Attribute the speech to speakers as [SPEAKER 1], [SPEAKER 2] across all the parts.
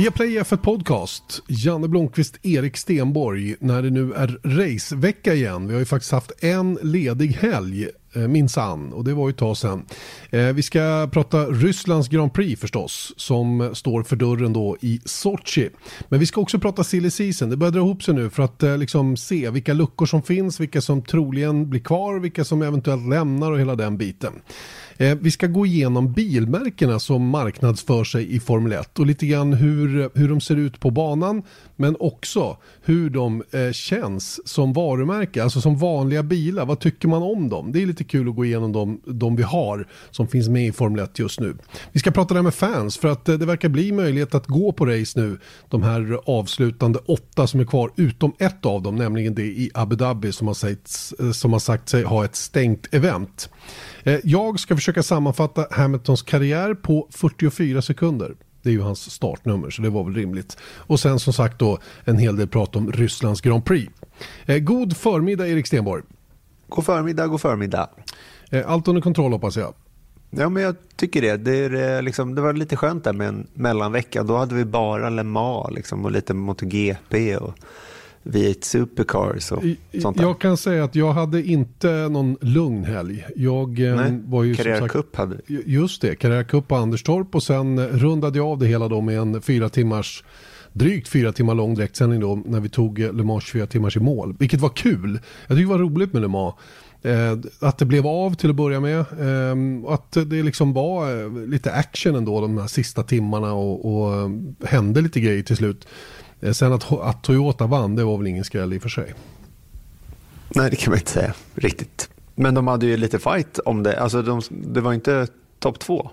[SPEAKER 1] Via Play F1 Podcast, Janne Blomqvist, Erik Stenborg, när det nu är racevecka igen. Vi har ju faktiskt haft en ledig helg, eh, minsann, och det var ju ett tag sedan. Eh, vi ska prata Rysslands Grand Prix förstås, som står för dörren då i Sochi. Men vi ska också prata silly season, det börjar dra ihop sig nu för att eh, liksom se vilka luckor som finns, vilka som troligen blir kvar, vilka som eventuellt lämnar och hela den biten. Eh, vi ska gå igenom bilmärkena som marknadsför sig i Formel 1 och lite grann hur, hur de ser ut på banan men också hur de eh, känns som varumärke, alltså som vanliga bilar. Vad tycker man om dem? Det är lite kul att gå igenom de, de vi har som finns med i Formel 1 just nu. Vi ska prata där med fans för att eh, det verkar bli möjlighet att gå på race nu. De här avslutande åtta som är kvar utom ett av dem, nämligen det i Abu Dhabi som har sagt, eh, som har sagt sig ha ett stängt event. Eh, jag ska försöka sammanfatta Hamiltons karriär på 44 sekunder. Det är ju hans startnummer så det var väl rimligt. Och sen som sagt då en hel del prat om Rysslands Grand Prix. Eh, god förmiddag Erik Stenborg.
[SPEAKER 2] God förmiddag, god förmiddag.
[SPEAKER 1] Eh, allt under kontroll hoppas jag.
[SPEAKER 2] Ja, men jag tycker det. Det, är, liksom, det var lite skönt där med en mellanvecka. Då hade vi bara Le Mans liksom, och lite MotoGP. Och V8 Supercars och sånt där.
[SPEAKER 1] Jag kan säga att jag hade inte någon lugn helg. Jag
[SPEAKER 2] eh, Nej, var ju Carrera Cup hade
[SPEAKER 1] Just det, Carrera Cup på Anderstorp och sen rundade jag av det hela då med en fyra timmars drygt fyra timmar lång direktsändning då när vi tog Le Mans 24 timmars i mål. Vilket var kul. Jag tycker det var roligt med Le Mans. Eh, att det blev av till att börja med. Eh, att det liksom var eh, lite action ändå de här sista timmarna och, och eh, hände lite grejer till slut. Eh, sen att, att Toyota vann, det var väl ingen skräll i och för sig.
[SPEAKER 2] Nej, det kan man inte säga riktigt. Men de hade ju lite fight om det. Alltså de, det var inte topp två.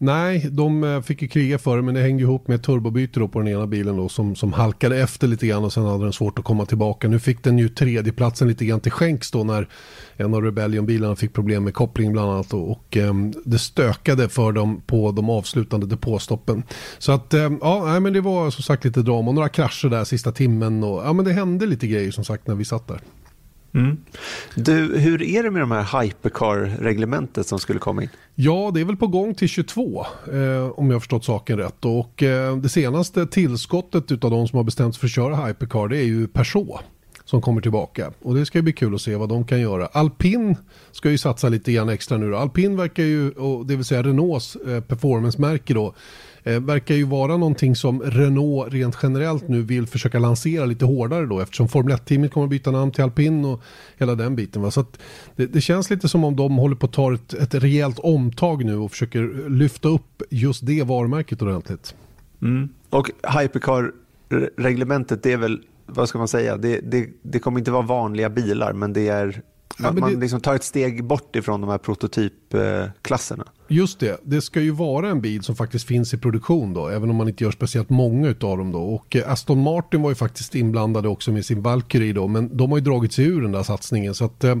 [SPEAKER 1] Nej, de eh, fick ju kriga för det men det hängde ihop med turbobyte på den ena bilen då, som, som halkade efter lite grann och sen hade den svårt att komma tillbaka. Nu fick den ju tredjeplatsen lite grann till skänks då när en av Rebellion-bilarna fick problem med koppling bland annat och, och eh, det stökade för dem på de avslutande depåstoppen. Så att eh, ja, nej, men det var som sagt lite drama och några krascher där sista timmen och ja men det hände lite grejer som sagt när vi satt där.
[SPEAKER 2] Mm. Du, hur är det med de här hypercar-reglementet som skulle komma in?
[SPEAKER 1] Ja, det är väl på gång till 22 eh, om jag har förstått saken rätt. Och eh, det senaste tillskottet av de som har bestämt sig för att köra hypercar det är ju Peugeot som kommer tillbaka. Och det ska bli kul att se vad de kan göra. Alpin ska ju satsa lite grann extra nu. Alpin verkar ju, det vill säga Renaults eh, performance-märke då, eh, verkar ju vara någonting som Renault rent generellt nu vill försöka lansera lite hårdare då eftersom Formel 1-teamet kommer att byta namn till Alpin och hela den biten. Va? Så det, det, känns lite som om de håller på att ta ett, ett rejält omtag nu och försöker lyfta upp just det varumärket ordentligt.
[SPEAKER 2] Mm. Och Hypercar-reglementet det är väl vad ska man säga, det, det, det kommer inte vara vanliga bilar men det är man, ja, man liksom tar ett steg bort ifrån de här prototypklasserna.
[SPEAKER 1] Just det, det ska ju vara en bil som faktiskt finns i produktion då, även om man inte gör speciellt många av dem då. Och eh, Aston Martin var ju faktiskt inblandade också med sin Valkyrie då, men de har ju dragit sig ur den där satsningen. Så att eh,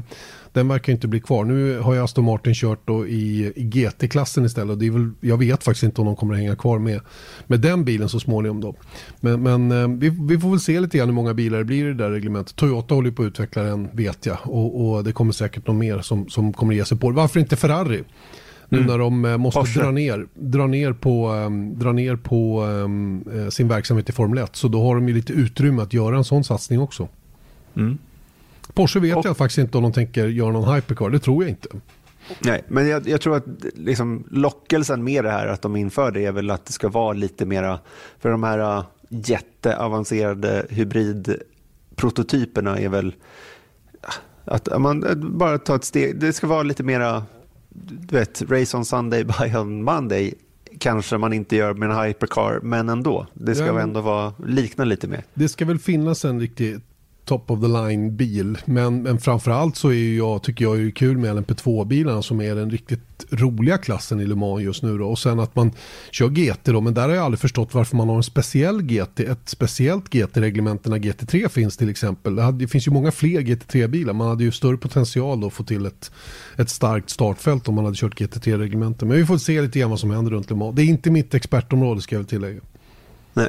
[SPEAKER 1] den verkar inte bli kvar. Nu har ju Aston Martin kört då i, i GT-klassen istället. Och det är väl, jag vet faktiskt inte om de kommer att hänga kvar med, med den bilen så småningom. Då. Men, men eh, vi, vi, får väl se lite grann hur många bilar det blir i det där reglementet. Toyota håller på att utveckla den vet jag. Och, och det kommer säkert någon mer som, som kommer att ge sig på det. Varför inte Ferrari? Nu mm. när de eh, måste dra ner, dra ner på, um, dra ner på um, sin verksamhet i Formel 1. Så då har de ju lite utrymme att göra en sån satsning också. Mm. Porsche vet och, jag faktiskt inte om de tänker göra någon hypercar. Det tror jag inte.
[SPEAKER 2] Nej, men jag, jag tror att liksom, lockelsen med det här att de inför det är väl att det ska vara lite mera, för de här uh, jätteavancerade hybridprototyperna är väl att man bara tar ett steg, det ska vara lite mera, du vet, race on Sunday, buy on Monday kanske man inte gör med en hypercar, men ändå. Det ska ja, ändå vara, likna lite mer.
[SPEAKER 1] Det ska väl finnas en riktig top of the line bil. Men, men framförallt så är jag, tycker jag är kul med LMP2-bilarna som är den riktigt roliga klassen i Le Mans just nu. Då. Och sen att man kör GT då, men där har jag aldrig förstått varför man har en speciell GT, ett speciellt GT-reglement när GT3 finns till exempel. Det, hade, det finns ju många fler GT3-bilar, man hade ju större potential då att få till ett, ett starkt startfält om man hade kört GT3-reglementen. Men vi får se lite grann vad som händer runt Le Mans. Det är inte mitt expertområde ska jag väl tillägga.
[SPEAKER 2] Nej.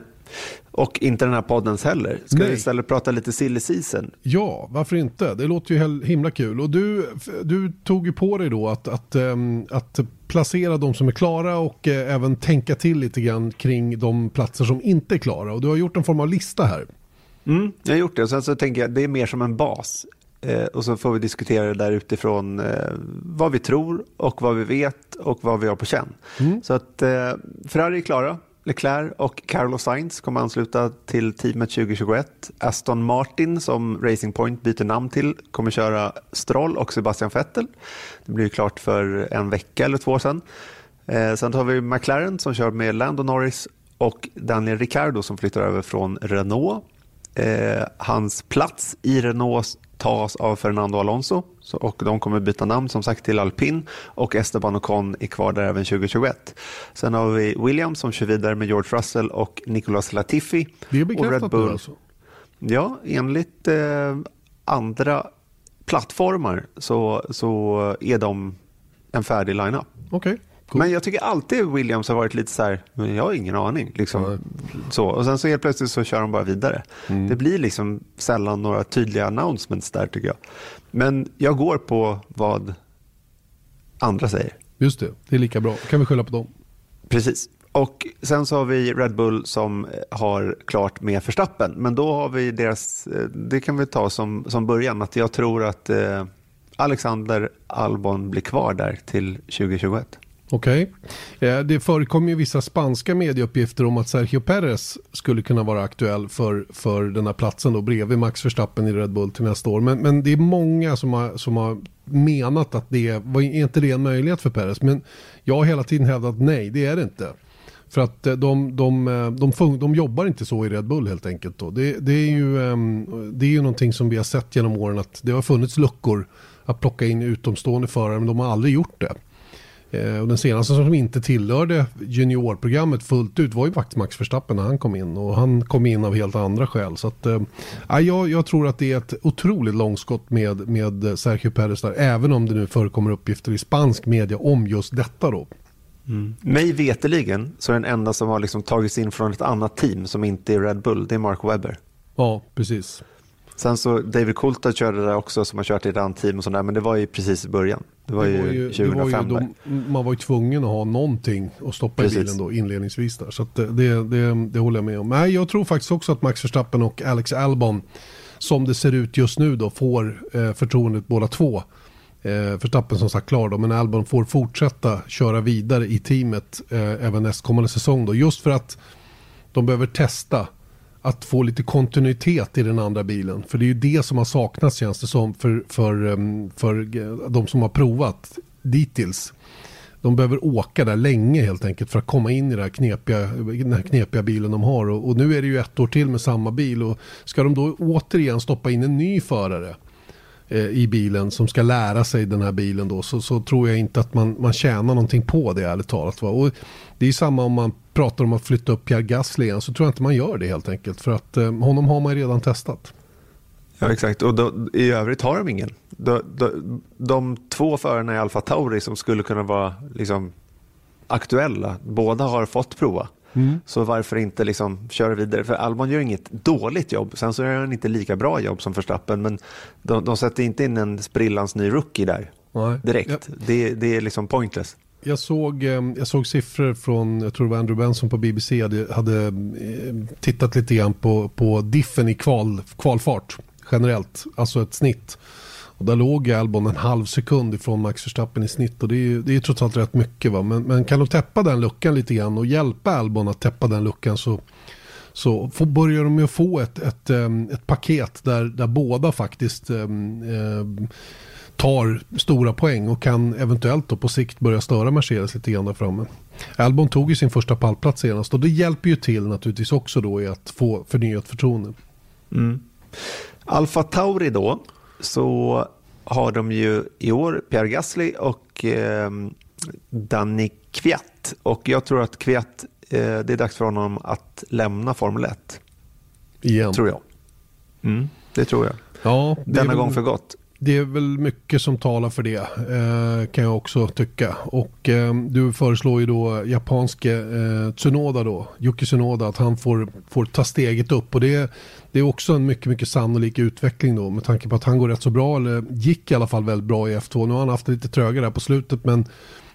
[SPEAKER 2] Och inte den här poddens heller. Ska Nej. vi istället prata lite silly season?
[SPEAKER 1] Ja, varför inte? Det låter ju himla kul. Och du, du tog ju på dig då att, att, um, att placera de som är klara och eh, även tänka till lite grann kring de platser som inte är klara. Och du har gjort en form av lista här.
[SPEAKER 2] Mm, jag har gjort det och sen så tänker jag det är mer som en bas. Eh, och så får vi diskutera det där utifrån eh, vad vi tror och vad vi vet och vad vi har på känn. Mm. Så att eh, Ferrari är klara. Leclerc och Carlos Sainz kommer ansluta till teamet 2021. Aston Martin, som Racing Point byter namn till, kommer köra Stroll och Sebastian Vettel. Det blir klart för en vecka eller två sedan. Eh, sen har vi McLaren som kör med Lando Norris och Daniel Ricciardo som flyttar över från Renault. Eh, hans plats i Renault tas av Fernando Alonso så, och de kommer byta namn som sagt till Alpin och Esteban Ocon är kvar där även 2021. Sen har vi Williams som kör vidare med George Russell och Nicolas Latifi.
[SPEAKER 1] Det är bekräftat och Red Bull. nu alltså?
[SPEAKER 2] Ja, enligt eh, andra plattformar så, så är de en färdig line-up.
[SPEAKER 1] Okay.
[SPEAKER 2] Cool. Men jag tycker alltid Williams har varit lite så här, jag har ingen aning. Liksom. Mm. Så. Och sen så helt plötsligt så kör de bara vidare. Mm. Det blir liksom sällan några tydliga announcements där tycker jag. Men jag går på vad andra säger.
[SPEAKER 1] Just det, det är lika bra. kan vi skylla på dem.
[SPEAKER 2] Precis. Och sen så har vi Red Bull som har klart med förstappen. Men då har vi deras, eh, det kan vi ta som, som början, att jag tror att eh, Alexander Albon blir kvar där till 2021.
[SPEAKER 1] Okej. Okay. Det förekommer ju vissa spanska medieuppgifter om att Sergio Perez skulle kunna vara aktuell för, för den här platsen då bredvid Max Verstappen i Red Bull till nästa år. Men, men det är många som har, som har menat att det var inte det en möjlighet för Perez. Men jag har hela tiden hävdat nej, det är det inte. För att eh, de, de, eh, de, de, de jobbar inte så i Red Bull helt enkelt. Då. Det, det, är ju, ehm, det är ju någonting som vi har sett genom åren att det har funnits luckor att plocka in utomstående förare men de har aldrig gjort det. Eh, och den senaste som inte tillhörde juniorprogrammet fullt ut var ju faktiskt Max Verstappen när han kom in. Och han kom in av helt andra skäl. Så att, eh, jag, jag tror att det är ett otroligt långskott med, med Sergio Perez där. Även om det nu förekommer uppgifter i spansk media om just detta då.
[SPEAKER 2] Mm. Mig veteligen så är den enda som har liksom tagits in från ett annat team som inte är Red Bull, det är Mark Webber.
[SPEAKER 1] Ja, precis.
[SPEAKER 2] Sen så David Coulthard körde där också som har kört i ett annat team och sådär, men det var ju precis i början. Det var, det var ju 2005. Var ju
[SPEAKER 1] man var ju tvungen att ha någonting att stoppa precis. i bilen då inledningsvis där. Så det, det, det, håller jag med om. Nej, jag tror faktiskt också att Max Verstappen och Alex Albon, som det ser ut just nu då, får eh, förtroendet båda två. Eh, Verstappen som sagt klar då, men Albon får fortsätta köra vidare i teamet eh, även nästkommande säsong då. Just för att de behöver testa att få lite kontinuitet i den andra bilen. För det är ju det som har saknats känns det som för, för, ehm, för eh, de som har provat dittills. De behöver åka där länge helt enkelt för att komma in i den här knepiga, den här knepiga bilen de har. Och, och, nu är det ju ett år till med samma bil och ska de då återigen stoppa in en ny förare Eh, i bilen som ska lära sig den här bilen då så, så tror jag inte att man, man tjänar någonting på det ärligt talat. Va? Och det är samma om man pratar om att flytta upp Pierre Gasly igen så tror jag inte man gör det helt enkelt. För att eh, honom har man redan testat.
[SPEAKER 2] Ja exakt och då, i övrigt har de ingen. De, de, de två förarna i Alfa Tauri som skulle kunna vara liksom, aktuella, båda har fått prova. Mm. Så varför inte liksom köra vidare? För Albon gör inget dåligt jobb. Sen så gör han inte lika bra jobb som Verstappen. Men de, de sätter inte in en sprillans ny rookie där direkt. Ja. Det, det är liksom pointless.
[SPEAKER 1] Jag såg, eh, jag såg siffror från, jag tror det var Andrew Benson på BBC, hade, hade eh, tittat lite grann på, på diffen i kval, kvalfart generellt, alltså ett snitt. Och där låg Albon en halv sekund ifrån Max Verstappen i snitt och det är, det är trots allt rätt mycket. Va? Men, men kan de täppa den luckan lite grann och hjälpa Albon att täppa den luckan så, så får, börjar de med att få ett, ett, ehm, ett, paket där, där båda faktiskt eh, tar stora poäng och kan eventuellt då på sikt börja störa Mercedes lite grann där framme. Albon tog ju sin första pallplats senast och det hjälper ju till naturligtvis också då i att få förnyat förtroende.
[SPEAKER 2] Mm. Alfa Tauri då, så har de ju i år Pierre Gasly och eh, Danny Kviat. Och jag tror att Kviat, eh, det är dags för honom att lämna Formel 1.
[SPEAKER 1] Igen.
[SPEAKER 2] Tror jag. Mm, det tror jag.
[SPEAKER 1] Ja,
[SPEAKER 2] Denna väl... gång för gott.
[SPEAKER 1] Det är väl mycket som talar för det eh, kan jag också tycka. Och eh, du föreslår ju då japanske eh, Tsunoda då, Yuki Tsunoda, att han får, får ta steget upp. Och det, det är också en mycket, mycket sannolik utveckling då med tanke på att han går rätt så bra, eller gick i alla fall väldigt bra i F2. Nu har han haft det lite trögare där på slutet men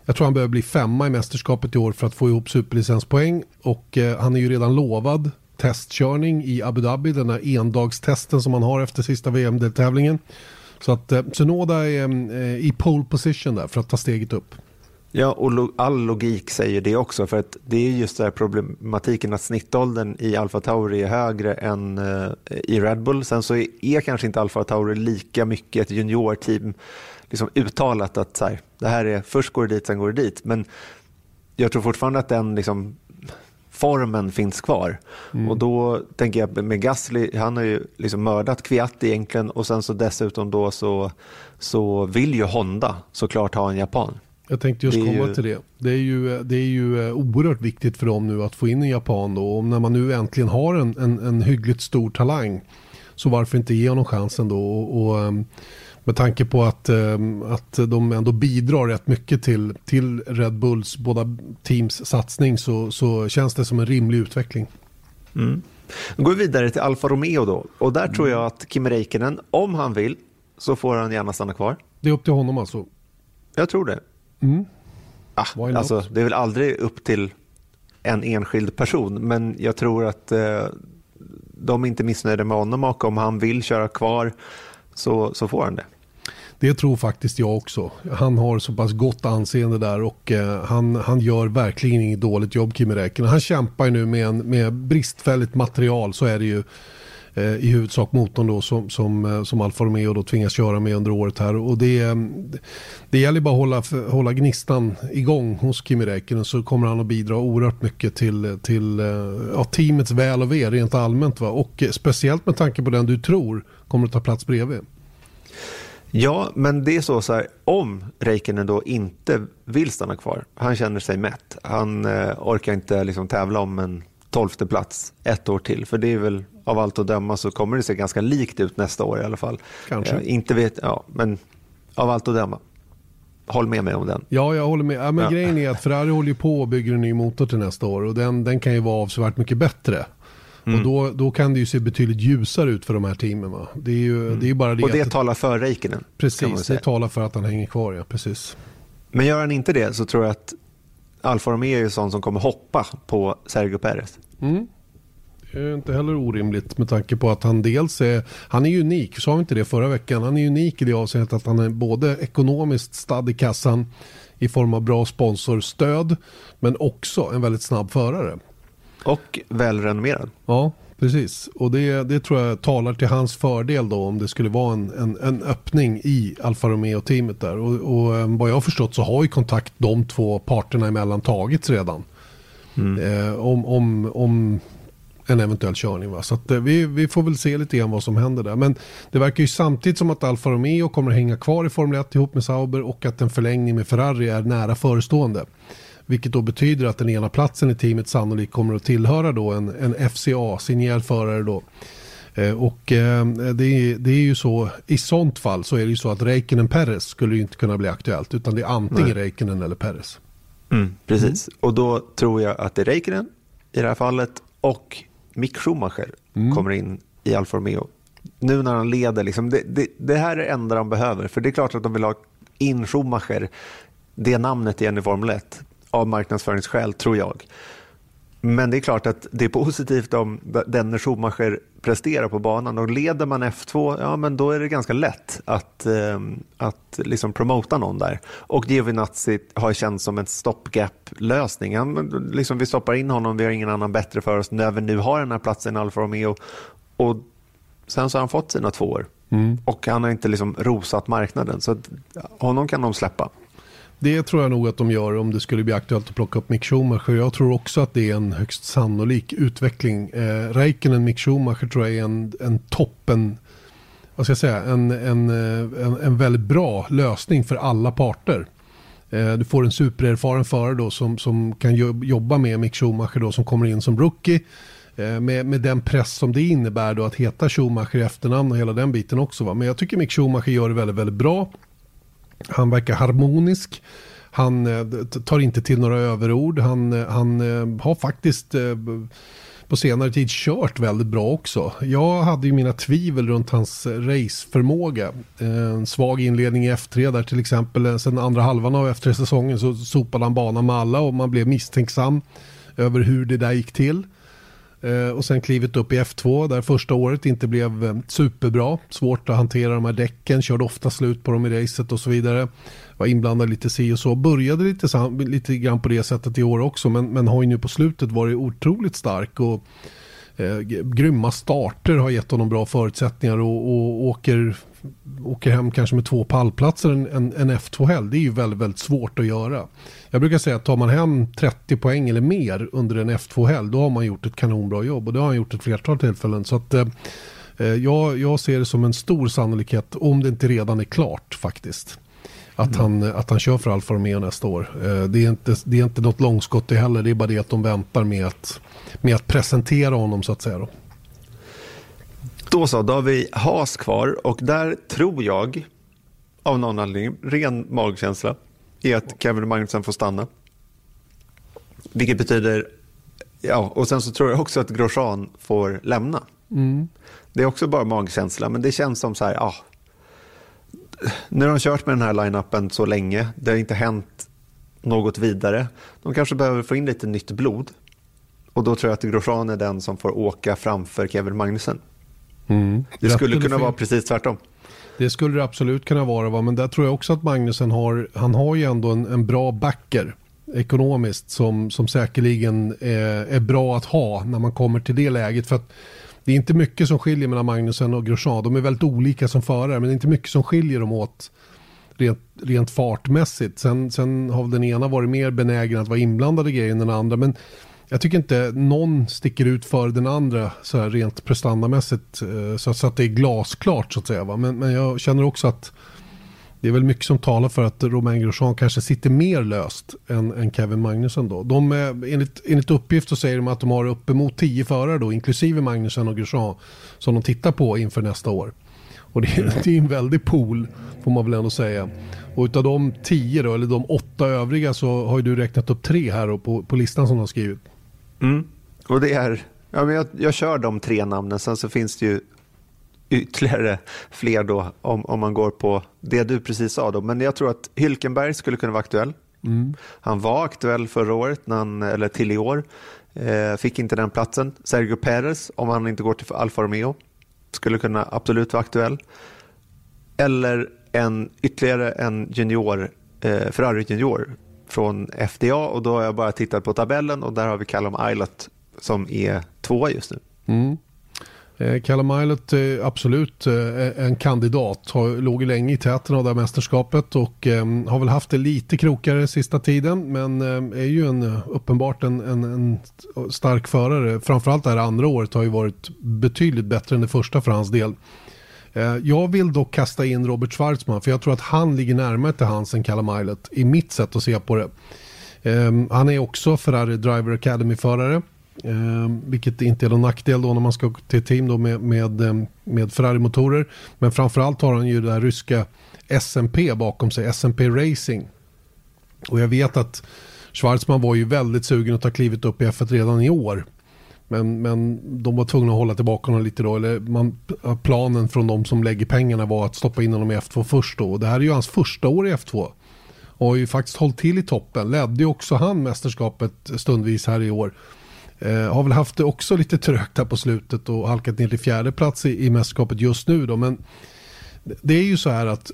[SPEAKER 1] Jag tror han behöver bli femma i mästerskapet i år för att få ihop superlicenspoäng. Och eh, han är ju redan lovad testkörning i Abu Dhabi, den här endagstesten som man har efter sista VM-deltävlingen. Så att eh, är mm, eh, i pole position där för att ta steget upp.
[SPEAKER 2] Ja, och lo all logik säger det också, för att det är just den här problematiken att snittåldern i Alfa Tauri är högre än eh, i Red Bull. Sen så är, är kanske inte Alfa Tauri lika mycket ett juniorteam liksom uttalat att så här, det här är först går det dit, sen går det dit. Men jag tror fortfarande att den liksom, formen finns kvar. Mm. Och då tänker jag med Gasly, han har ju liksom mördat Kviat egentligen och sen så dessutom då så, så vill ju Honda såklart ha en japan.
[SPEAKER 1] Jag tänkte just komma ju... till det. Det är, ju, det är ju eh, oerhört viktigt för dem nu att få in en japan då. Och när man nu äntligen har en, en, en hyggligt stor talang så varför inte ge honom chansen då? Och, och ehm, med tanke på att, ehm, att de ändå bidrar rätt mycket till, till Red Bulls båda teams satsning så, så känns det som en rimlig utveckling.
[SPEAKER 2] Mm. Då går vi vidare till Alfa Romeo då. Och där tror jag att Kim Räikkönen, om han vill, så får han gärna stanna kvar.
[SPEAKER 1] Det är upp till honom alltså?
[SPEAKER 2] Jag tror det. Mm. Ah, alltså, det är väl aldrig upp till en enskild person, men jag tror att eh, de är inte missnöjda med honom och om han vill köra kvar så, så får han det.
[SPEAKER 1] Det tror faktiskt jag också. Han har så pass gott anseende där och eh, han, han gör verkligen inget dåligt jobb, Kimi Räikkönen. Han kämpar ju nu med, en, med bristfälligt material, så är det ju eh, i huvudsak motorn då som, som, eh, som Alfa Romeo då tvingas köra med under året här. Och det, eh, det gäller bara att hålla, hålla gnistan igång hos Kimi Räikkönen så kommer han att bidra oerhört mycket till, till eh, ja, teamets väl och ve rent allmänt. Va? Och eh, speciellt med tanke på den du tror kommer att ta plats bredvid.
[SPEAKER 2] Ja, men det är så, så här, om Räikkönen då inte vill stanna kvar, han känner sig mätt, han eh, orkar inte liksom tävla om en tolfte plats ett år till, för det är väl av allt att döma så kommer det se ganska likt ut nästa år i alla fall.
[SPEAKER 1] Kanske.
[SPEAKER 2] Eh, inte vet, ja, men av allt att döma. Håll med mig om den.
[SPEAKER 1] Ja, jag håller med. Ja, men ja. Grejen är att Ferrari håller på och bygger en ny motor till nästa år och den, den kan ju vara avsevärt mycket bättre. Mm. Och då, då kan det ju se betydligt ljusare ut för de här teamen. Va? Det är ju mm. det är bara det
[SPEAKER 2] och det talar för Räikkönen.
[SPEAKER 1] Precis, det talar för att han hänger kvar. Ja, precis.
[SPEAKER 2] Men gör han inte det så tror jag att Alfa Romeo är ju sån som kommer hoppa på Sergio Perez.
[SPEAKER 1] Mm. Det är inte heller orimligt med tanke på att han dels är, han är unik, sa vi inte det förra veckan, han är unik i det avseendet att han är både ekonomiskt stadd i kassan i form av bra sponsorstöd men också en väldigt snabb förare.
[SPEAKER 2] Och välrenommerad.
[SPEAKER 1] Ja, precis. Och det, det tror jag talar till hans fördel då om det skulle vara en, en, en öppning i Alfa Romeo-teamet där. Och, och eh, vad jag har förstått så har ju kontakt de två parterna emellan tagits redan. Mm. Eh, om, om, om en eventuell körning. Va? Så eh, vi, vi får väl se lite grann vad som händer där. Men det verkar ju samtidigt som att Alfa Romeo kommer att hänga kvar i Formel 1 ihop med Sauber och att en förlängning med Ferrari är nära förestående. Vilket då betyder att den ena platsen i teamet sannolikt kommer att tillhöra då en, en FCA-signerad förare då. Eh, och eh, det, är, det är ju så, i sånt fall så är det ju så att Räikkönen Perez skulle ju inte kunna bli aktuellt utan det är antingen Räikkönen eller Perez.
[SPEAKER 2] Mm, precis, mm. och då tror jag att det är Räikkönen i det här fallet och Mick Schumacher mm. kommer in i Alfa Romeo. Nu när han leder, liksom, det, det, det, här är det enda de behöver. För det är klart att de vill ha in Schumacher, det namnet igen i Formel 1 av marknadsföringsskäl, tror jag. Men det är klart att det är positivt om Denner Schumacher presterar på banan och leder man F2, ja men då är det ganska lätt att, eh, att liksom promota någon där. Och Giovinazzi har känts som en stopgap-lösning. liksom, vi stoppar in honom, vi har ingen annan bättre för oss när vi nu har den här platsen i Alfa Romeo. Och sen så har han fått sina två år. Mm. Och han har inte liksom rosat marknaden, så honom kan de släppa.
[SPEAKER 1] Det tror jag nog att de gör om det skulle bli aktuellt att plocka upp Mick Schumacher. Jag tror också att det är en högst sannolik utveckling. Eh, Räikkönen, Mick Schumacher tror jag är en, en toppen, vad ska jag säga, en, en, eh, en, en väldigt bra lösning för alla parter. Eh, du får en supererfaren förare då som, som kan jobba med Mick Schumacher då som kommer in som rookie. Eh, med, med den press som det innebär då att heta Schumacher i efternamn och hela den biten också. Va? Men jag tycker Mick Schumacher gör det väldigt, väldigt bra. Han verkar harmonisk. Han eh, tar inte till några överord. Han, eh, han eh, har faktiskt på senare tid kört väldigt bra också. Jag hade ju mina tvivel runt hans raceförmåga. En svag inledning i F3 där till exempel. Sen andra halvan av F3-säsongen så sopade han banan med alla och man blev misstänksam över hur det där gick till. Eh, och sen klivit upp i F2 där första året inte blev eh, superbra. Svårt att hantera de här däcken, körde ofta slut på dem i racet och så vidare. Var inblandad lite si och så. Började lite, lite grann på det sättet i år också men, men har ju nu på slutet varit otroligt stark. Och, eh, grymma starter har gett honom bra förutsättningar och, och åker, åker hem kanske med två pallplatser en, en, en F2-helg. Det är ju väldigt, väldigt svårt att göra. Jag brukar säga att tar man hem 30 poäng eller mer under en F2-helg då har man gjort ett kanonbra jobb och det har han gjort ett flertal tillfällen. Så att, eh, eh, jag, jag ser det som en stor sannolikhet, om det inte redan är klart faktiskt, att, mm. han, att han kör för Alfa Romeo nästa år. Eh, det, är inte, det är inte något långskott det heller, det är bara det att de väntar med att, med att presentera honom så att säga. Då.
[SPEAKER 2] Då så, då har vi Haas kvar och där tror jag, av någon anledning, ren magkänsla, är att Kevin Magnusson får stanna. Vilket betyder, ja, och sen så tror jag också att Grosjean får lämna. Mm. Det är också bara magkänsla, men det känns som så här, ja. Nu har de kört med den här line-upen så länge, det har inte hänt något vidare. De kanske behöver få in lite nytt blod. Och då tror jag att Grosjean är den som får åka framför Kevin Magnussen. Mm. Det skulle kunna vara precis tvärtom.
[SPEAKER 1] Det skulle det absolut kunna vara, va? men där tror jag också att Magnusen har, han har ju ändå en, en bra backer ekonomiskt som, som säkerligen är, är, bra att ha när man kommer till det läget. För att det är inte mycket som skiljer mellan Magnusen och Grosjean. De är väldigt olika som förare, men det är inte mycket som skiljer dem åt rent, rent fartmässigt. Sen, sen har den ena varit mer benägen att vara inblandad i grejen än den andra. Men jag tycker inte någon sticker ut för den andra så här rent prestandamässigt eh, så, så att det är glasklart så att säga. Va? Men, men jag känner också att det är väl mycket som talar för att Romain Grosjean kanske sitter mer löst än, än Kevin Magnusson då. De, enligt, enligt uppgift så säger de att de har uppemot tio förare då, inklusive Magnusson och Grosjean, som de tittar på inför nästa år. Och det är, det är en väldig pool, får man väl ändå säga. Och utav de tio då, eller de åtta övriga så har ju du räknat upp tre här på, på listan som du har skrivit.
[SPEAKER 2] Mm. Och det är, ja, men jag, jag kör de tre namnen, sen så finns det ju ytterligare fler då om, om man går på det du precis sa. Då. Men jag tror att Hylkenberg skulle kunna vara aktuell. Mm. Han var aktuell förra året, när han, eller till i år. Eh, fick inte den platsen. Sergio Perez, om han inte går till Alfa Romeo, skulle kunna absolut vara aktuell. Eller en, ytterligare en junior, eh, Ferrari junior från FDA och då har jag bara tittat på tabellen och där har vi Callum Islet som är tvåa just nu. Mm.
[SPEAKER 1] Eh, Callum Islet är eh, absolut eh, en kandidat. Har, låg länge i täten av det här mästerskapet och ehm, har väl haft det lite krokigare sista tiden men ehm, är ju en, uppenbart en, en, en, stark förare. Framförallt det här andra året har ju varit betydligt bättre än det första för hans del. Eh, jag vill dock kasta in Robert Schwarzman för jag tror att han ligger närmare till hans än Callum Islet i mitt sätt att se på det. Ehm, han är också Ferrari Driver Academy-förare. Eh, vilket inte är någon nackdel då när man ska till team då med, med, ehm, med Ferrari-motorer. Men framförallt har han ju det här ryska SMP bakom sig, SMP Racing. Och jag vet att Schwarzman var ju väldigt sugen att ta klivet upp i F1 redan i år. Men, men de var tvungna att hålla tillbaka honom lite då. Eller man, planen från de som lägger pengarna var att stoppa in honom i F2 först då. Och det här är ju hans första år i F2. Och har ju faktiskt hållit till i toppen. Ledde ju också han mästerskapet stundvis här i år. Eh, har väl haft det också lite trögt här på slutet och halkat ner till fjärde plats i, i mästerskapet just nu då. Men det är ju så här att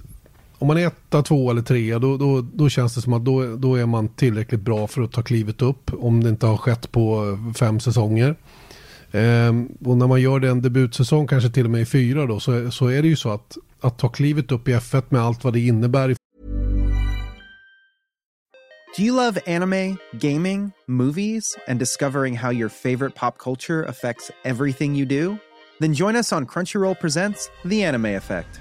[SPEAKER 1] om man är etta, två eller trea då, då, då känns det som att då, då är man tillräckligt bra för att ta klivet upp. Om det inte har skett på fem säsonger. Ehm, och när man gör det en debutsäsong, kanske till och med i fyra då, så, så är det ju så att, att ta klivet upp i F1 med allt vad det innebär.
[SPEAKER 3] Do you love anime, gaming, movies and discovering how your favorite pop culture affects everything you do? Then join us on Crunchyroll Presents The Anime Effect.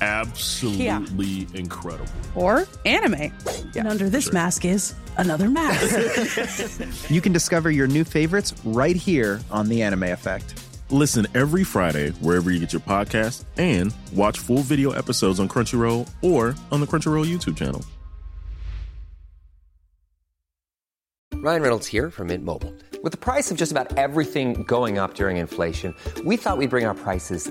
[SPEAKER 4] absolutely incredible.
[SPEAKER 5] Or anime.
[SPEAKER 6] And under this mask is another mask.
[SPEAKER 3] You can discover your new favorites right here on The Anime Effect.
[SPEAKER 4] Listen every Friday wherever you get your podcast and watch full video episodes on Crunchyroll or on the Crunchyroll YouTube channel.
[SPEAKER 7] Ryan Reynolds here from Mint Mobile. With the price of just about everything going up during inflation, we thought we'd bring our prices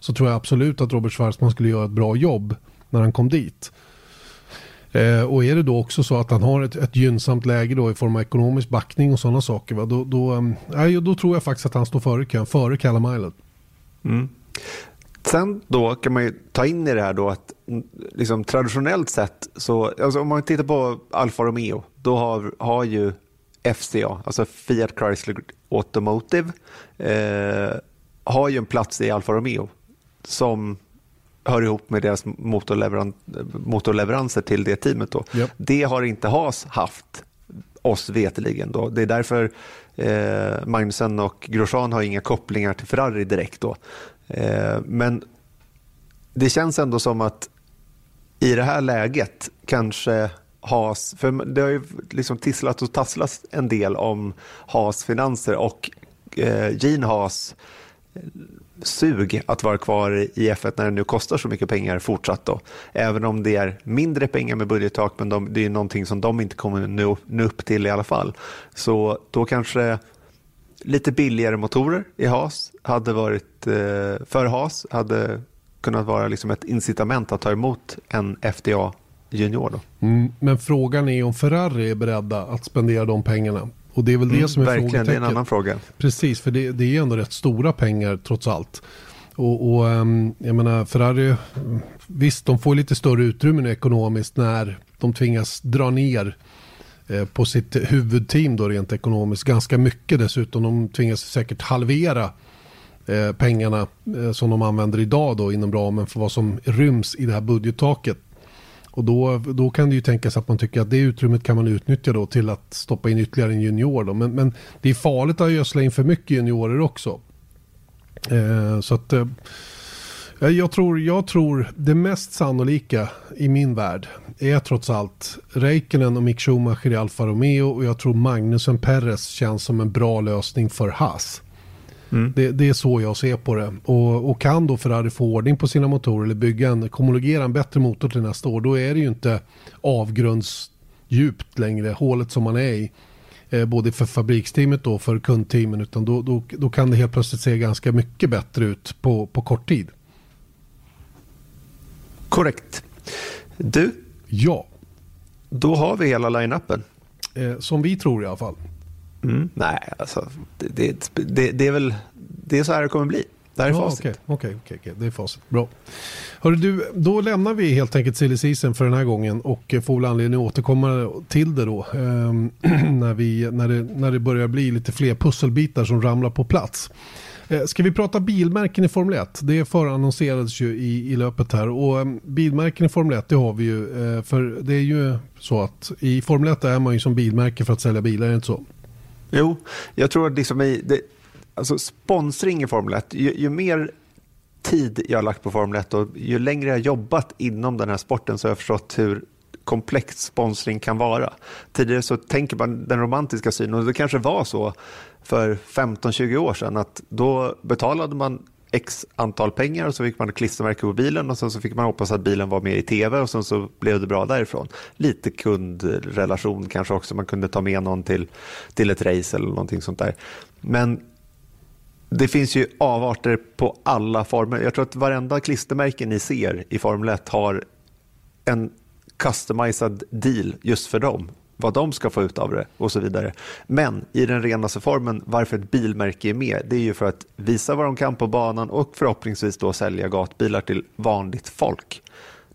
[SPEAKER 1] så tror jag absolut att Robert Schwarzman skulle göra ett bra jobb när han kom dit. Eh, och är det då också så att han har ett, ett gynnsamt läge då i form av ekonomisk backning och sådana saker, va? Då, då, eh, då tror jag faktiskt att han står före kön, före Callum Island.
[SPEAKER 2] Mm. Sen då kan man ju ta in i det här då att mm, liksom, traditionellt sett så, alltså om man tittar på Alfa Romeo, då har, har ju FCA, alltså Fiat Chrysler Automotive, eh, har ju en plats i Alfa Romeo som hör ihop med deras motorleveran motorleveranser till det teamet. Då.
[SPEAKER 1] Yep.
[SPEAKER 2] Det har inte Haas haft oss veteligen. Då. Det är därför eh, Magnusen och Grosjean har inga kopplingar till Ferrari direkt. Då. Eh, men det känns ändå som att i det här läget kanske Haas, för det har ju liksom tisslat och tasslat en del om Haas finanser och eh, Gene Haas sug att vara kvar i F1 när det nu kostar så mycket pengar fortsatt. Då. Även om det är mindre pengar med budgettak, men de, det är någonting som de inte kommer nå, nå upp till i alla fall. Så då kanske lite billigare motorer i Haas hade varit, eh, för Haas hade kunnat vara liksom ett incitament att ta emot en FDA junior. Då.
[SPEAKER 1] Mm, men frågan är om Ferrari är beredda att spendera de pengarna. Och det är väl det
[SPEAKER 2] Mm,
[SPEAKER 1] som är
[SPEAKER 2] verkligen, det är en
[SPEAKER 1] frågetecken.
[SPEAKER 2] annan fråga.
[SPEAKER 1] Precis, för det, det är ändå rätt stora pengar trots allt. Och, och ehm, jag menar Ferrari, visst de får lite större utrymme nu ekonomiskt när de tvingas dra ner eh, på sitt huvudteam då rent ekonomiskt. Ganska mycket dessutom. De tvingas säkert halvera eh, pengarna eh, som de använder idag då inom ramen för vad som ryms i det här budgettaket. Och då, då kan det ju tänkas att man tycker att det utrymmet kan man utnyttja då till att stoppa in ytterligare en junior. Då. Men, men det är farligt att gödsla in för mycket juniorer också. Eh, så att eh, eh jag, tror, jag tror det mest sannolika i min värld är trots allt Räikkönen och Mick Schumacher i Alfa Romeo och jag tror Magnusen Perez känns som en bra lösning för Haas. Det, det är så jag ser på det. Och, och kan då Ferrari få ordning på sina motorer eller bygga en, homologera en bättre motor till nästa år, då är det ju inte avgrundsdjupt längre, hålet som man är i. Eh, både för fabriksteamet och för kundteamen, utan då, då, då kan det helt plötsligt se ganska mycket bättre ut på, på kort tid.
[SPEAKER 2] Korrekt. Du,
[SPEAKER 1] Ja,
[SPEAKER 2] då har vi hela line-upen.
[SPEAKER 1] eh, som vi tror i alla fall.
[SPEAKER 2] Mm. Nej, alltså, det, det, det, är väl det är så här det kommer bli. Det här är
[SPEAKER 1] Ja,
[SPEAKER 2] facit.
[SPEAKER 1] Okej, okej, okej, okej, det är facit. Bra. Hörru du, då lämnar vi helt enkelt silly season för den här gången och eh, får väl anledning att återkomma till det då. ehm, när, vi, när, det, när det börjar bli lite fler pusselbitar som ramlar på plats. Eh, Ska vi prata bilmärken i Formel 1? Det förannonserades ju i, i löpet här och em, bilmärken i Formel 1 det har vi ju. eh, För det är ju så att i Formel 1 är man ju som bilmärke för att sälja bilar, är det inte så?
[SPEAKER 2] Jo, jag tror att liksom i, det, alltså sponsring i Formel 1, ju, ju mer tid jag har lagt på Formel 1 och ju längre jag har jobbat inom den här sporten så har jag förstått hur komplext sponsring kan vara. Tidigare så tänker man den romantiska synen och det kanske var så för 15-20 år sedan att då betalade man x antal pengar och så fick man klistermärke på bilen och sen så fick man hoppas att bilen var med i tv och sen så blev det bra därifrån. Lite kundrelation kanske också, man kunde ta med någon till, till ett race eller någonting sånt där. Men det finns ju avarter på alla former. Jag tror att varenda klistermärke ni ser i Formel 1 har en customized deal just för dem vad de ska få ut av det och så vidare. Men i den renaste formen, varför ett bilmärke är med, det är ju för att visa vad de kan på banan och förhoppningsvis då sälja gatbilar till vanligt folk.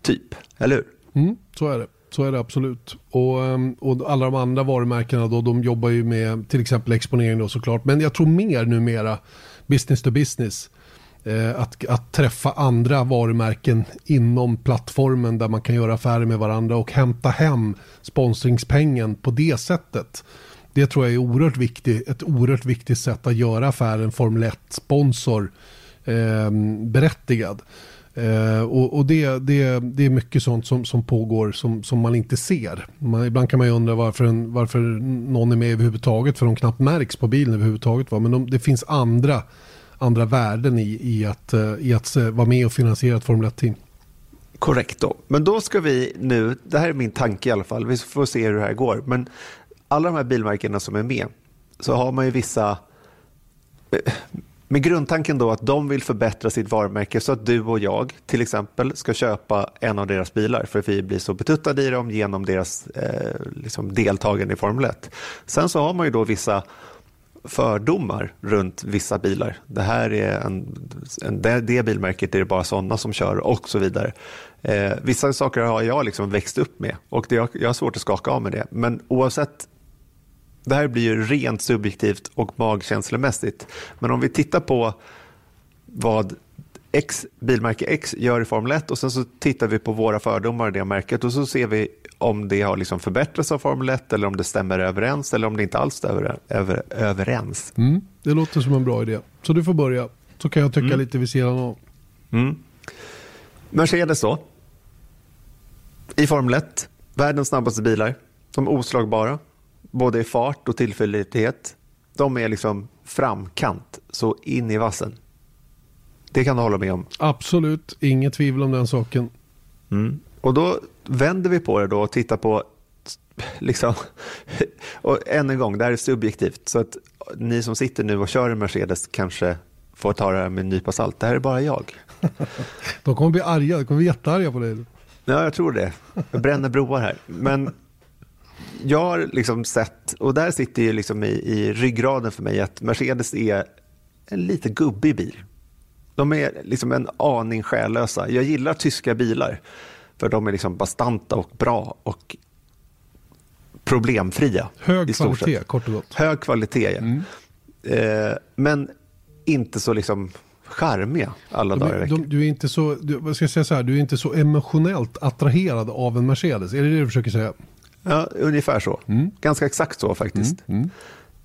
[SPEAKER 2] Typ, eller hur?
[SPEAKER 1] Mm, så är det. Så är det absolut. Och, ehm, och alla de andra varumärkena då, de jobbar ju med till exempel exponering då såklart. Men jag tror mer numera business to business. Eh, att, att träffa andra varumärken inom plattformen där man kan göra affärer med varandra och hämta hem sponsringspengen på det sättet. Det tror jag är oerhört viktigt, ett oerhört viktigt sätt att göra affären Formel 1-sponsor eh, berättigad. Eh, och, och det, det, det är mycket sånt som, som pågår som, som man inte ser. Man, ibland kan man ju undra varför, en, varför någon är med överhuvudtaget för de knappt märks på bilen överhuvudtaget. Va? Men de, det finns andra, andra värden i, i, att, eh, i att vara med och finansiera ett Formel 1-team.
[SPEAKER 2] Korrekt då. Men då ska vi nu, det här är min tanke i alla fall, vi får se hur det här går. Men alla de här bilmärkena som är med så har man ju vissa eh, med grundtanken då att de vill förbättra sitt varumärke så att du och jag till exempel ska köpa en av deras bilar för att vi blir så betuttade i dem genom deras eh, liksom deltagande i Formel 1. Sen så har man ju då vissa fördomar runt vissa bilar. Det här är en, en det, det bilmärket är det bara sådana som kör och så vidare. Eh, vissa saker har jag liksom växt upp med och det, jag har svårt att skaka av med det. Men oavsett det här blir ju rent subjektivt och magkänslomässigt. Men om vi tittar på vad X, bilmärke X gör i Formel 1 och sen så tittar vi på våra fördomar i det märket och så ser vi om det har liksom förbättrats av Formel 1 eller om det stämmer överens eller om det inte alls stämmer över, överens.
[SPEAKER 1] Mm, det låter som en bra idé. Så du får börja. Så kan jag tycka mm. lite vid sidan av.
[SPEAKER 2] Mm. Mercedes då. I Formel 1, världens snabbaste bilar. De är oslagbara både i fart och tillförlitlighet. De är liksom framkant, så in i vassen. Det kan du hålla med om?
[SPEAKER 1] Absolut, inget tvivel om den saken.
[SPEAKER 2] Mm. Och då vänder vi på det då och tittar på, liksom, och än en gång, det här är subjektivt, så att ni som sitter nu och kör en Mercedes kanske får ta det här med en nypa salt. Det här är bara jag.
[SPEAKER 1] de kommer bli arga, de kommer bli jättearga på dig.
[SPEAKER 2] Ja, jag tror det. Jag bränner broar här. Men jag har liksom sett, och där sitter ju liksom i, i ryggraden för mig, att Mercedes är en lite gubbig bil. De är liksom en aning själlösa. Jag gillar tyska bilar, för de är liksom bastanta och bra och problemfria.
[SPEAKER 1] Hög kvalitet, kort och gott.
[SPEAKER 2] Hög kvalitet, ja. Mm. Eh, men inte så liksom charmiga alla dagar i veckan.
[SPEAKER 1] Du är inte så, du, vad ska jag säga så här, du är inte så emotionellt attraherad av en Mercedes. Är det det du försöker säga?
[SPEAKER 2] Ja, ungefär så. Mm. Ganska exakt så faktiskt. Mm. Mm.